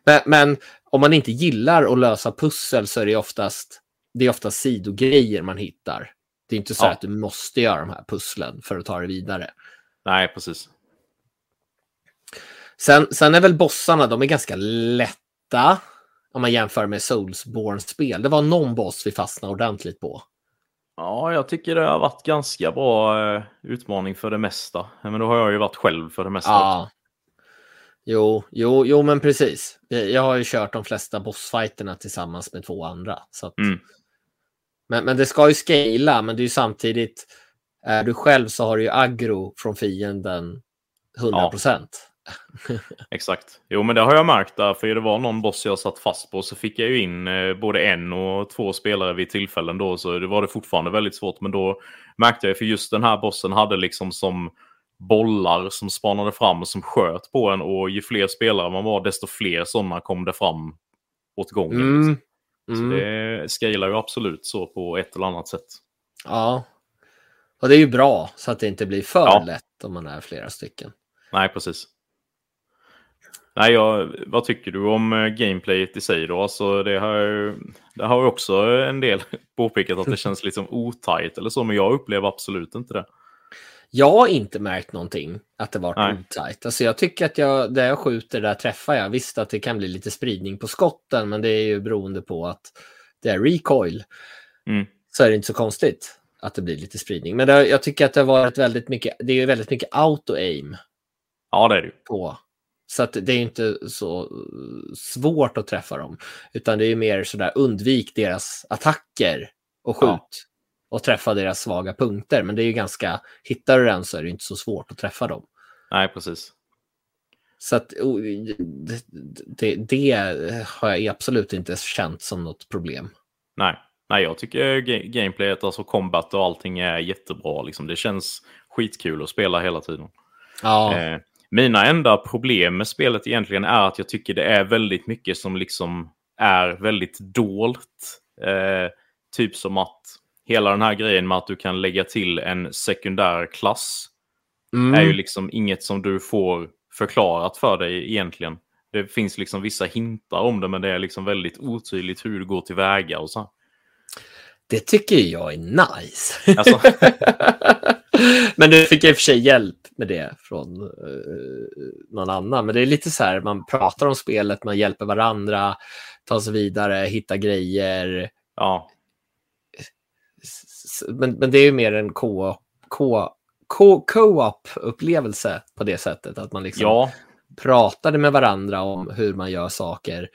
Men, men, om man inte gillar att lösa pussel så är det oftast, det är oftast sidogrejer man hittar. Det är inte så ja. att du måste göra de här pusslen för att ta det vidare. Nej, precis. Sen, sen är väl bossarna, de är ganska lätta om man jämför med Soulsborne-spel. Det var någon boss vi fastnade ordentligt på. Ja, jag tycker det har varit ganska bra eh, utmaning för det mesta. Men då har jag ju varit själv för det mesta ja. också. Jo, jo, jo, men precis. Jag har ju kört de flesta bossfighterna tillsammans med två andra. Så att... mm. men, men det ska ju scala, men det är ju samtidigt, är du själv så har du ju aggro från fienden 100 procent. Ja. [LAUGHS] Exakt. Jo, men det har jag märkt där, för det var någon boss jag satt fast på, så fick jag ju in eh, både en och två spelare vid tillfällen då, så det var det fortfarande väldigt svårt. Men då märkte jag, för just den här bossen hade liksom som bollar som spanade fram och som sköt på en och ju fler spelare man var desto fler sådana kom det fram åt gången. Mm. Mm. Så det scalar ju absolut så på ett eller annat sätt. Ja, och det är ju bra så att det inte blir för ja. lätt om man är flera stycken. Nej, precis. Nej, jag, vad tycker du om eh, gameplayet i sig då? Alltså, det har, det har också en del [LAUGHS] påpekat att det känns liksom otajt eller så, men jag upplever absolut inte det. Jag har inte märkt någonting att det varit otajt. Alltså jag tycker att jag, där jag skjuter, där träffar jag. Visst att det kan bli lite spridning på skotten, men det är ju beroende på att det är recoil. Mm. Så är det inte så konstigt att det blir lite spridning. Men det, jag tycker att det har varit väldigt mycket, det är väldigt mycket auto-aim. Ja, det är det På. Så att det är inte så svårt att träffa dem, utan det är mer sådär undvik deras attacker och skjut. Ja och träffa deras svaga punkter. Men det är ju ganska, hittar du den så är det inte så svårt att träffa dem. Nej, precis. Så att det, det, det har jag absolut inte känt som något problem. Nej, Nej jag tycker gameplayet, alltså combat och allting är jättebra. Liksom. Det känns skitkul att spela hela tiden. Ja. Eh, mina enda problem med spelet egentligen är att jag tycker det är väldigt mycket som liksom är väldigt dolt. Eh, typ som att hela den här grejen med att du kan lägga till en sekundär klass mm. är ju liksom inget som du får förklarat för dig egentligen. Det finns liksom vissa hintar om det, men det är liksom väldigt otydligt hur du går tillväga och så. Det tycker jag är nice. Alltså. [LAUGHS] [LAUGHS] men du fick i och för sig hjälp med det från uh, någon annan. Men det är lite så här, man pratar om spelet, man hjälper varandra, tar sig vidare, hittar grejer. Ja men, men det är ju mer en co-op co, co, upplevelse på det sättet. Att man liksom ja. pratade med varandra om hur man gör saker.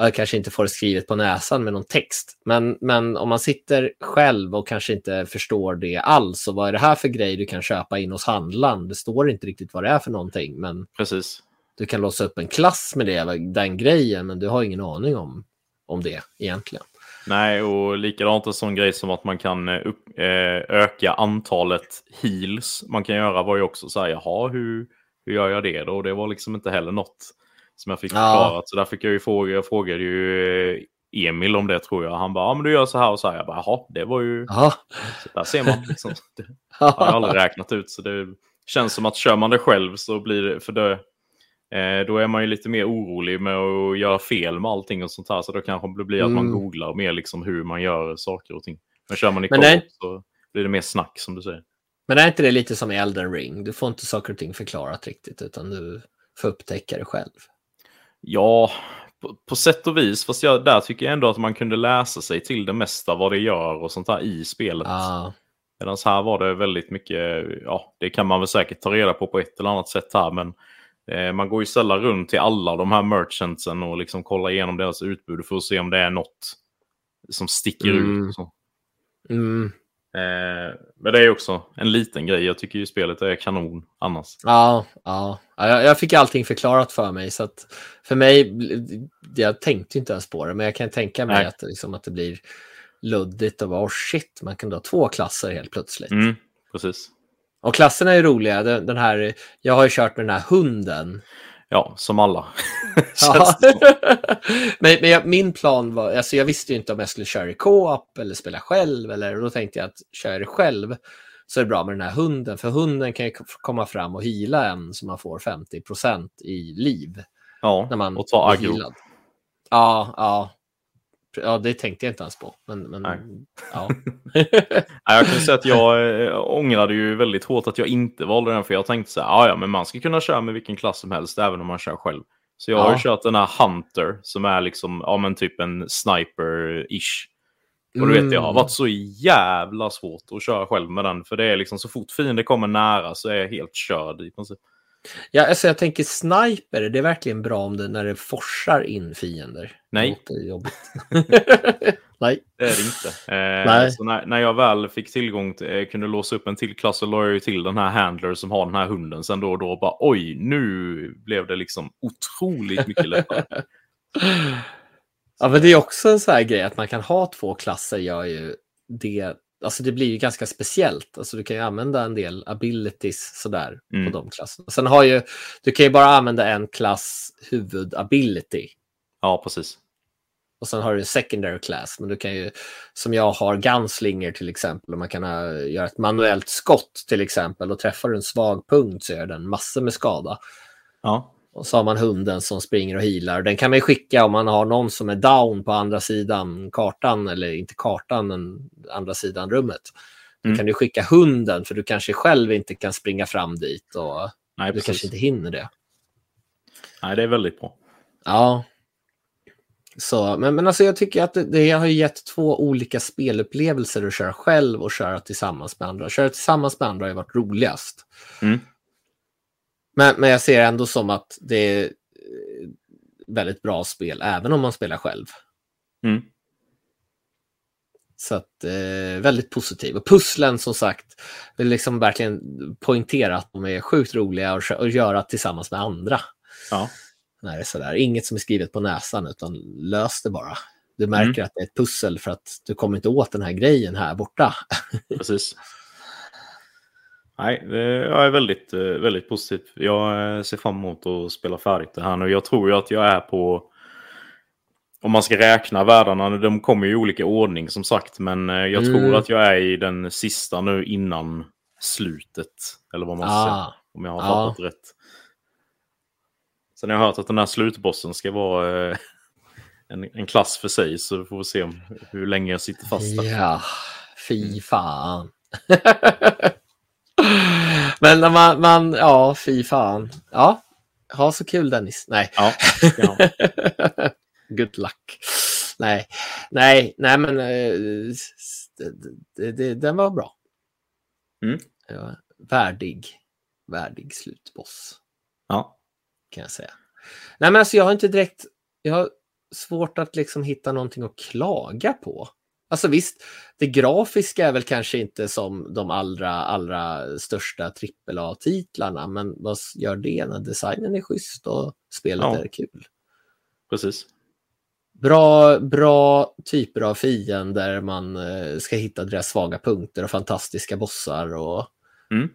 Jag kanske inte får det skrivet på näsan med någon text, men, men om man sitter själv och kanske inte förstår det alls och vad är det här för grej du kan köpa in hos handlaren? Det står inte riktigt vad det är för någonting, men Precis. du kan låsa upp en klass med det, den grejen, men du har ingen aning om, om det egentligen. Nej, och likadant en sån grej som att man kan eh, upp, eh, öka antalet heals. Man kan göra var ju också så här, jaha, hur, hur gör jag det då? Och det var liksom inte heller något som jag fick förklarat. Ja. Så där fick jag ju fråga, jag frågade ju eh, Emil om det tror jag. Han bara, ja men du gör så här och så här. Jag bara, jaha, det var ju... Ja. Så där ser man. Liksom. [LAUGHS] Det har jag aldrig räknat ut. Så det känns som att kör man det själv så blir det, för det, Eh, då är man ju lite mer orolig med att göra fel med allting och sånt här. Så då kanske det blir att man mm. googlar mer liksom hur man gör saker och ting. Men kör man i Men så blir det mer snack som du säger. Men är inte det lite som i Elden Ring? Du får inte saker och ting förklarat riktigt utan du få upptäcka det själv. Ja, på, på, sätt och vis. Fast jag, där tycker jag ändå att man kunde läsa sig till det mesta vad det gör och sånt där i spelet. Ah. Medan här var det väldigt mycket, ja det kan man väl säkert ta reda på på ett eller annat sätt här. Men eh, man går ju sällan runt till alla de här merchantsen och liksom kollar igenom deras utbud för att se om det är något som sticker Mm. ut. Så. Mm. Eh, men det är också en liten grej. Jag tycker ju spelet är kanon annars. Ja, ja. Ja, Jag, fick allting förklarat för mig. Så att för mig, jag tänkte inte ens på det, men jag kan tänka mig Nej. att, det liksom, att det blir luddigt och bara, oh shit, man kan ha två klasser helt plötsligt. Mm, precis. Och klasserna är roliga. Den, den här, jag har ju kört med den här hunden. Ja, som alla. [LAUGHS] [LAUGHS] Men men jag, min plan var, alltså jag visste ju inte om jag skulle köra i co-op eller spela själv. Eller, och då tänkte jag att kör själv så är det bra med den här hunden. För hunden kan ju komma fram och hila en så man får 50% i liv. ja, När man och ta aggro. Ja, ja. Ja, det tänkte jag inte ens på. Men, men Nej. ja. [LAUGHS] Ja, Jag kan säga att jag eh, ångrade ju väldigt hårt att jag inte valde den. För jag tänkte så här, "Ah, ja men man ska kunna köra med vilken klass som helst även om man kör själv. Så jag har ju Ja. kört den här Hunter som är liksom, ja men typ en sniper-ish. Och du vet, det har Mm. varit så jävla svårt att köra själv med den. För det är liksom så fort fienden kommer nära så är jag helt körd i princip. Ja, alltså jag tänker sniper, det är verkligen bra om det när det forsar in fiender. Nej. Det jobbigt. [LAUGHS] Nej. Det är det inte. Eh, Nej. När, när jag väl fick tillgång till, eh, kunde låsa upp en till klass så la jag ju till den här handler som har den här hunden sen då och då. Bara oj, nu blev det liksom otroligt mycket lättare. [LAUGHS] Ja, men det är också en sån här grej att man kan ha två klasser gör ju det. Alltså det blir ju ganska speciellt. Alltså du kan ju använda en del abilities sådär Mm. på de klasserna. Sen har ju, du kan ju bara använda en klass huvudability. Ja, precis. Och sen har du en secondary class, men du kan ju, som jag har, gunslinger till exempel, och man kan ha, göra ett manuellt skott till exempel, och träffar du en svag punkt så gör den massor med skada. Ja, Och så har man hunden som springer och healar. Den kan man skicka om man har någon som är down på andra sidan kartan, eller inte kartan, men andra sidan rummet. Då Mm. kan du skicka hunden, för du kanske själv inte kan springa fram dit och nej, du precis. kanske inte hinner det. Nej, det är väldigt bra. Ja. Så, men, men alltså jag tycker att det, det har gett två olika spelupplevelser att köra själv och köra tillsammans med andra. Köra tillsammans med andra har ju varit roligast. Mm. Men, men jag ser ändå som att det är eh, väldigt bra spel, även om man spelar själv. Mm. Så att, eh, väldigt positiv. Och pusslen som sagt, vill liksom verkligen poängtera att de är sjukt roliga att, att göra tillsammans med andra. Ja. När det är sådär. Inget som är skrivet på näsan, utan lös det bara. Du märker att det är ett pussel för att du kommer inte åt den här grejen här borta. [LAUGHS] Precis. Nej, jag är väldigt, eh, väldigt positiv. Jag eh, ser fram emot att spela färdigt det här nu. Jag tror ju att jag är på... Om man ska räkna världarna, de kommer ju i olika ordning som sagt. Men eh, jag Mm. tror att jag är i den sista nu innan slutet. Eller vad man. Ah, Om jag har Ja. fattat rätt. Sen har jag hört att den här slutbossen ska vara en, en klass för sig. Så vi får se om, hur länge jag sitter fast där. ja, fy fan. [LAUGHS] Men man, man, ja, fy fan. Ja, ha så kul Dennis. Nej. Ja, ja. [LAUGHS] Good luck. Nej, nej, nej men eh, det, det, det, den var bra. Mm. Ja, värdig, värdig slutboss ja. kan jag säga. Nej men alltså jag har inte direkt, jag har svårt att liksom hitta någonting att klaga på. Alltså visst, det grafiska är väl kanske inte som de allra, allra största AAA-titlarna, men vad gör det när designen är schysst och spelet Ja. är kul? Precis. Bra, bra typer av fiender, man eh, ska hitta deras svaga punkter och fantastiska bossar och, Mm.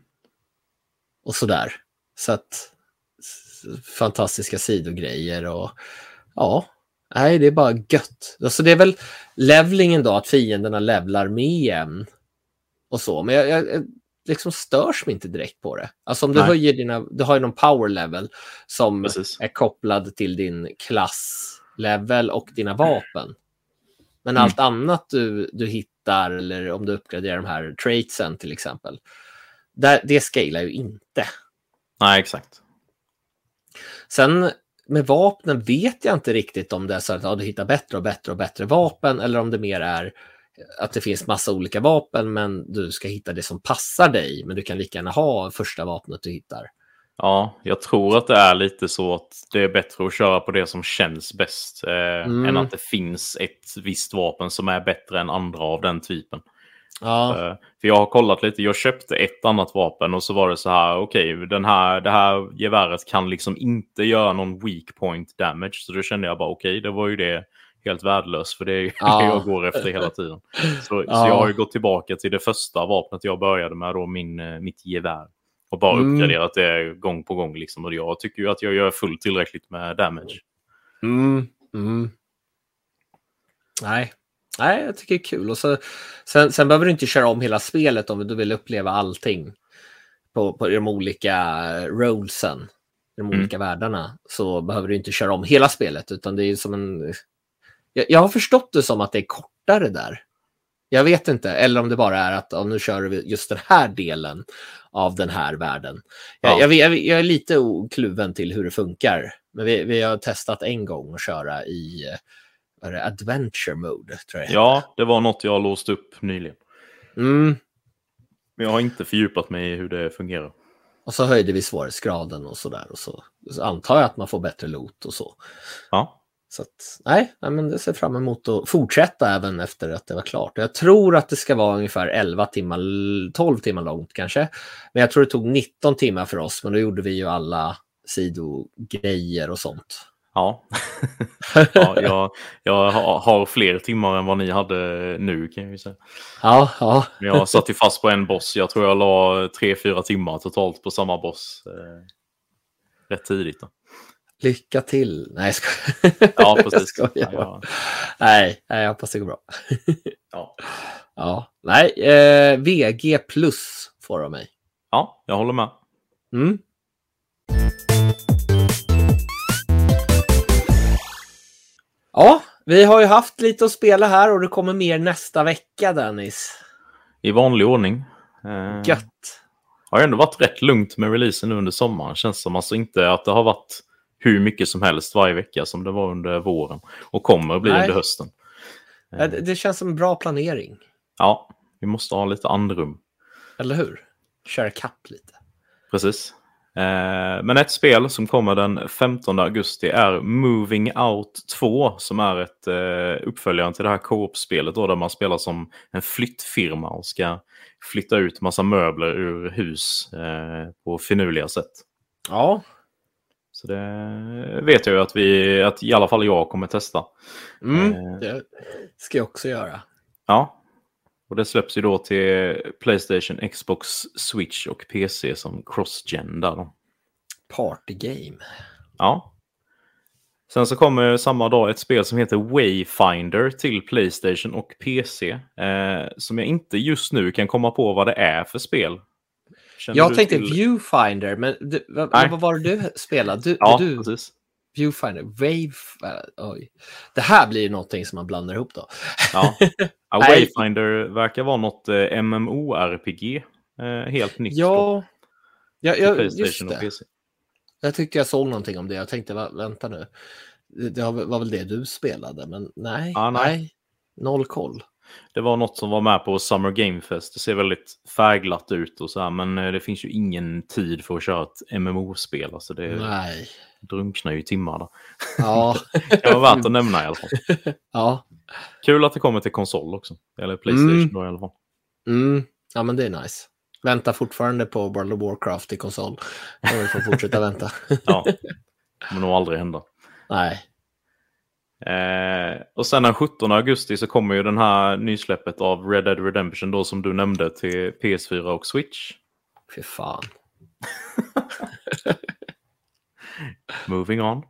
och sådär. Så att fantastiska sidogrejer och ja, nej det är bara gött. Alltså det är väl levlingen då, att fienderna levlar med en och så. Men jag, jag, liksom störs mig inte direkt på det. Alltså om du Nej. höjer dina, du har ju någon power level som Precis. är kopplad till din klasslevel och dina vapen. Men Mm. allt annat du, du hittar, eller om du uppgraderar de här traitsen till exempel, där, det scalar ju inte. Nej, exakt. Sen med vapnen vet jag inte riktigt om det är så att ja, du hittar bättre och bättre och bättre vapen eller om det mer är att det finns massa olika vapen men du ska hitta det som passar dig. Men du kan lika gärna ha första vapnet du hittar. Ja, jag tror att det är lite så att det är bättre att köra på det som känns bäst eh, mm. än att det finns ett visst vapen som är bättre än andra av den typen. Ja. Eh, för jag har kollat lite, jag köpte ett annat vapen och så var det så här, okej, okay, den här, det här geväret kan liksom inte göra någon weak point damage. Så då kände jag bara, okej, okay, det var ju det helt värdelöst, för det är [LAUGHS] ja. det jag går efter hela tiden. Så, ja. så, jag har ju gått tillbaka till det första vapnet jag började med, då, min, eh, mitt gevär. Och bara mm. uppgraderat det gång på gång. Liksom. Och jag tycker ju att jag gör fullt tillräckligt med damage. Mm. Mm. Nej, Nej, jag tycker det är kul. Och så, sen, sen behöver du inte köra om hela spelet om du vill uppleva allting på, på de olika rollsen, de mm. olika världarna. Så behöver du inte köra om hela spelet, utan det är som en... Jag, jag har förstått det som att det är kortare där. Jag vet inte, eller om det bara är att om nu kör vi just den här delen av den här världen. Ja. Jag, jag, jag, är lite kluven till hur det funkar, men vi, vi har testat en gång att köra i det, adventure mode. Tror jag ja, det var något jag låst upp nyligen. Mm. Men jag har inte fördjupat mig i hur det fungerar. Och så höjde vi svårighetsgraden och så där. Och så, så antar jag att man får bättre loot och så. Ja. Så att, nej, men det ser fram emot att fortsätta även efter att det var klart. Jag tror att det ska vara ungefär 11 timmar, 12 timmar långt kanske. Men jag tror det tog 19 timmar för oss, men då gjorde vi ju alla sidogrejer och sånt. Ja, [LAUGHS] ja jag, jag har fler timmar än vad ni hade nu kan jag säga. Ja, ja. Jag satt ju fast på en boss. Jag tror jag la tre, fyra timmar totalt på samma boss. Eh, rätt tidigt. Då. Lycka till. Nej, jag skojar. Ja, [LAUGHS] precis. Jag ja, ja. Nej, jag hoppas det går bra. ja. [LAUGHS] ja. Nej, eh, VG plus får de mig. Ja, jag håller med. Mm. Ja, vi har ju haft lite att spela här och det kommer mer nästa vecka, Dennis. I vanlig ordning. Eh, Gött. Har ändå varit rätt lugnt med releasen nu under sommaren. Känns som alltså inte att det har varit hur mycket som helst varje vecka som det var under våren. Och kommer att bli Nej. under hösten. Det, det känns som en bra planering. Ja, vi måste ha lite andrum. Eller hur? Köra kapp lite. Precis. Eh, men ett spel som kommer den 15 augusti är Moving Out 2 som är ett eh, uppföljare till det här co-op-spelet där man spelar som en flyttfirma och ska flytta ut massa möbler ur hus eh, på finurliga sätt. Ja. Så det vet jag ju att, vi, att i alla fall jag kommer testa. Mm, det ska jag också göra. Ja, och det släpps ju då till Playstation, Xbox, Switch och PC som cross-gen där då. Party game. Ja. Sen så kommer samma dag ett spel som heter Wayfinder till Playstation och PC. Eh, som jag inte just nu kan komma på vad det är för spel. Känner jag tänkte till... Viewfinder, men du, vad, vad, var det du spelade? Du, ja, du... precis. Viewfinder, Wave... Oj. Det här blir någonting som man blandar ihop då. Ja. [LAUGHS] ja Wayfinder verkar vara något eh, MMORPG. Eh, helt nytt. Ja, ja, ja just det. Jag tyckte jag såg någonting om det. Jag tänkte, vänta nu. Det var väl det du spelade, men nej. Ah, nej. nej. Noll koll. Det var något som var med på Summer Game Fest. Det ser väldigt färgglatt ut och så här, men eh, det finns ju ingen tid för att köra ett MMO-spel. Alltså det Nej. Drunknar ju i timmar. Då. Ja. [LAUGHS] det var värt att nämna i alla fall. [LAUGHS] Ja. Kul att det kommer till konsol också. Eller Playstation mm. då i alla fall. Mm. Ja, men det är nice. Väntar fortfarande på World of Warcraft i konsol. Jag får fortsätta [LAUGHS] vänta. ja, det kommer nog aldrig hända. Nej. Eh, och sen den 17 augusti så kommer ju den här nysläppet av Red Dead Redemption då som du nämnde till PS4 och Switch. Fy fan. Moving on.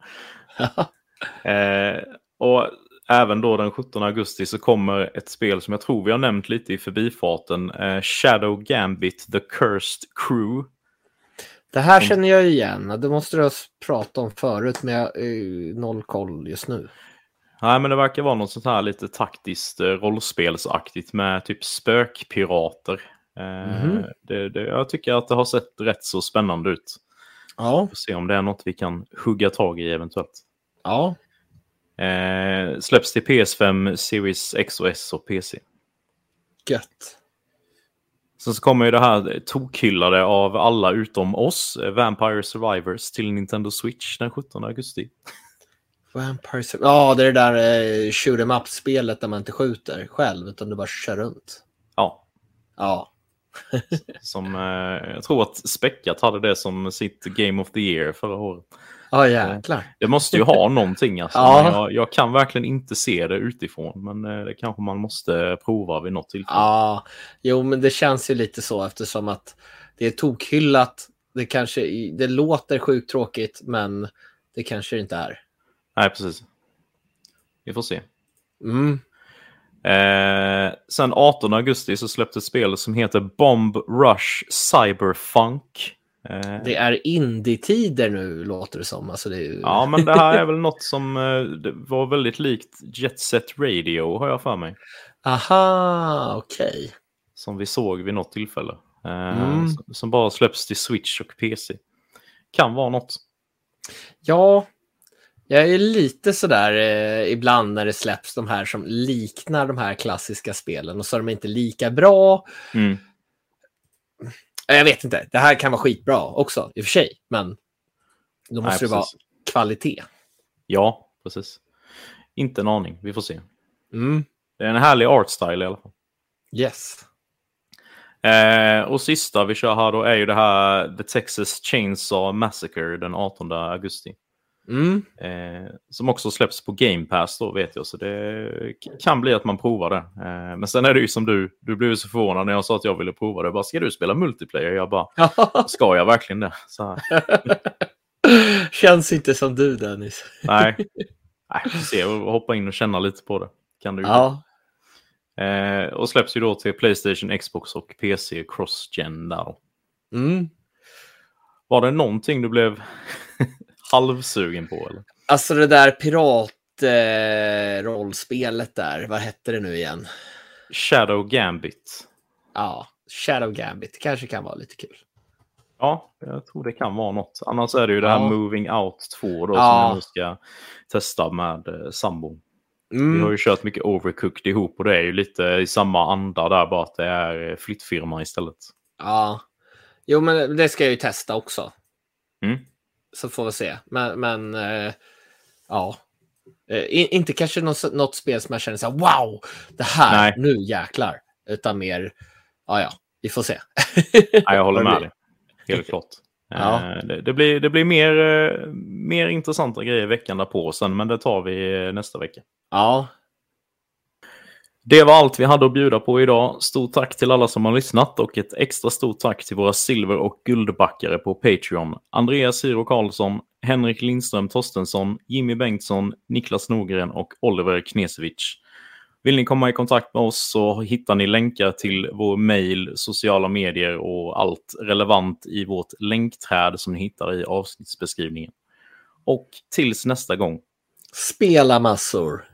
eh, och även då den 17 augusti så kommer ett spel som jag tror vi har nämnt lite i förbifarten. Eh, Shadow Gambit The Cursed Crew. Det här känner jag igen. Det måste du ha pratat om förut men jag har noll koll just nu. Nej, men det verkar vara något sånt här lite taktiskt eh, rollspelsaktigt med typ spökpirater. Mm. Det, det, jag tycker att det har sett rätt så spännande ut. Ja. Får se om det är något vi kan hugga tag i eventuellt. Ja. Eh, släpps till PS5, Series X och S och PC. Gött. Sen så kommer ju det här tokhyllade av alla utom oss, eh, Vampire Survivors till Nintendo Switch den 17 augusti. Vampire Sur- Ja, det är det där eh, shoot em up-spelet där man inte skjuter själv utan du bara kör runt. Ja, Ja. [LAUGHS] som eh, jag tror att Späckat hade det som sitt Game of the Year förra året. Ja, jäklar. Det måste ju ha någonting alltså. [LAUGHS] Ja. Jag, jag kan verkligen inte se det utifrån, men eh, det kanske man måste prova vid något tillfälle. Ja, jo, men det känns ju lite så eftersom att det är tokhyllat. Det kanske det låter sjukt tråkigt, men det kanske det inte är. Nej, precis. Vi får se. Mm. Eh, sen 18 augusti så släpptes ett spel som heter Bomb Rush Cyberfunk. Eh, Det är indie-tider nu, låter det som. Alltså, det ju... Ja, men det här är väl [LAUGHS] något som eh, var väldigt likt Jet Set Radio, har jag för mig. Aha, okej. Som vi såg vid något tillfälle. Eh, Mm. som, som bara släpps till Switch och PC. Kan vara något. Ja, jag är lite sådär eh, ibland när det släpps de här som liknar de här klassiska spelen och så är de inte lika bra. Mm. Eh, Jag vet inte, det här kan vara skitbra också i och för sig, men då måste Nej, det vara kvalitet. Ja, precis. Inte en aning, vi får se. Mm. Det är en härlig art style i alla fall. Yes. Eh, och sista vi kör här då är ju det här The Texas Chainsaw Massacre den 18 augusti. Mm. Eh, som också släpps på Game Pass då vet jag, så det kan bli att man provar det. Eh, men sen är det ju som du, du blev så förvånad när jag sa att jag ville prova det. Jag bara, ska du spela multiplayer? Jag bara, ska jag verkligen det? [LAUGHS] Känns inte som du, Dennis. nej, [LAUGHS] nej, får se hoppa in och känna lite på det. Kan du. Ja. Eh, och släpps ju då till Playstation, Xbox och PC Cross-Gen där. Mm. Var det någonting du blev halvsugen på eller? Alltså det där piratrollspelet eh, där, vad hette det nu igen? Shadow Gambit. Ja, Shadow Gambit. kanske kan vara lite kul. Ja, jag tror det kan vara något. Annars är det ju det här Ja. Moving Out 2 då, Ja. som jag nu ska testa med eh, sambon. Vi har Mm. ju kört mycket Overcooked ihop och det är ju lite i samma anda där, bara att det är eh, flyttfirma istället. Ja, jo men det ska jag ju testa också. Mm. Så får vi se. Men, men eh, ja. Eh, inte kanske något, något spel som jag känner så här, wow, det här, Nej. nu jäklar. Utan mer, ja ja, vi får se. Nej, jag håller med dig. Helt klart. Ja. Eh, Det, det blir, det blir mer, eh, mer intressanta grejer veckan därpå sen, men det tar vi eh, nästa vecka. Ja, det var allt vi hade att bjuda på idag. Stort tack till alla som har lyssnat och ett extra stort tack till våra silver och guldbackare på Patreon. Andreas Hyro Karlsson, Henrik Lindström Torstensson, Jimmy Bengtsson, Niklas Nogren och Oliver Knesevic. Vill ni komma i kontakt med oss så hittar ni länkar till vår mejl, sociala medier och allt relevant i vårt länkträd som ni hittar i avsnittsbeskrivningen. Och tills nästa gång. spela massor.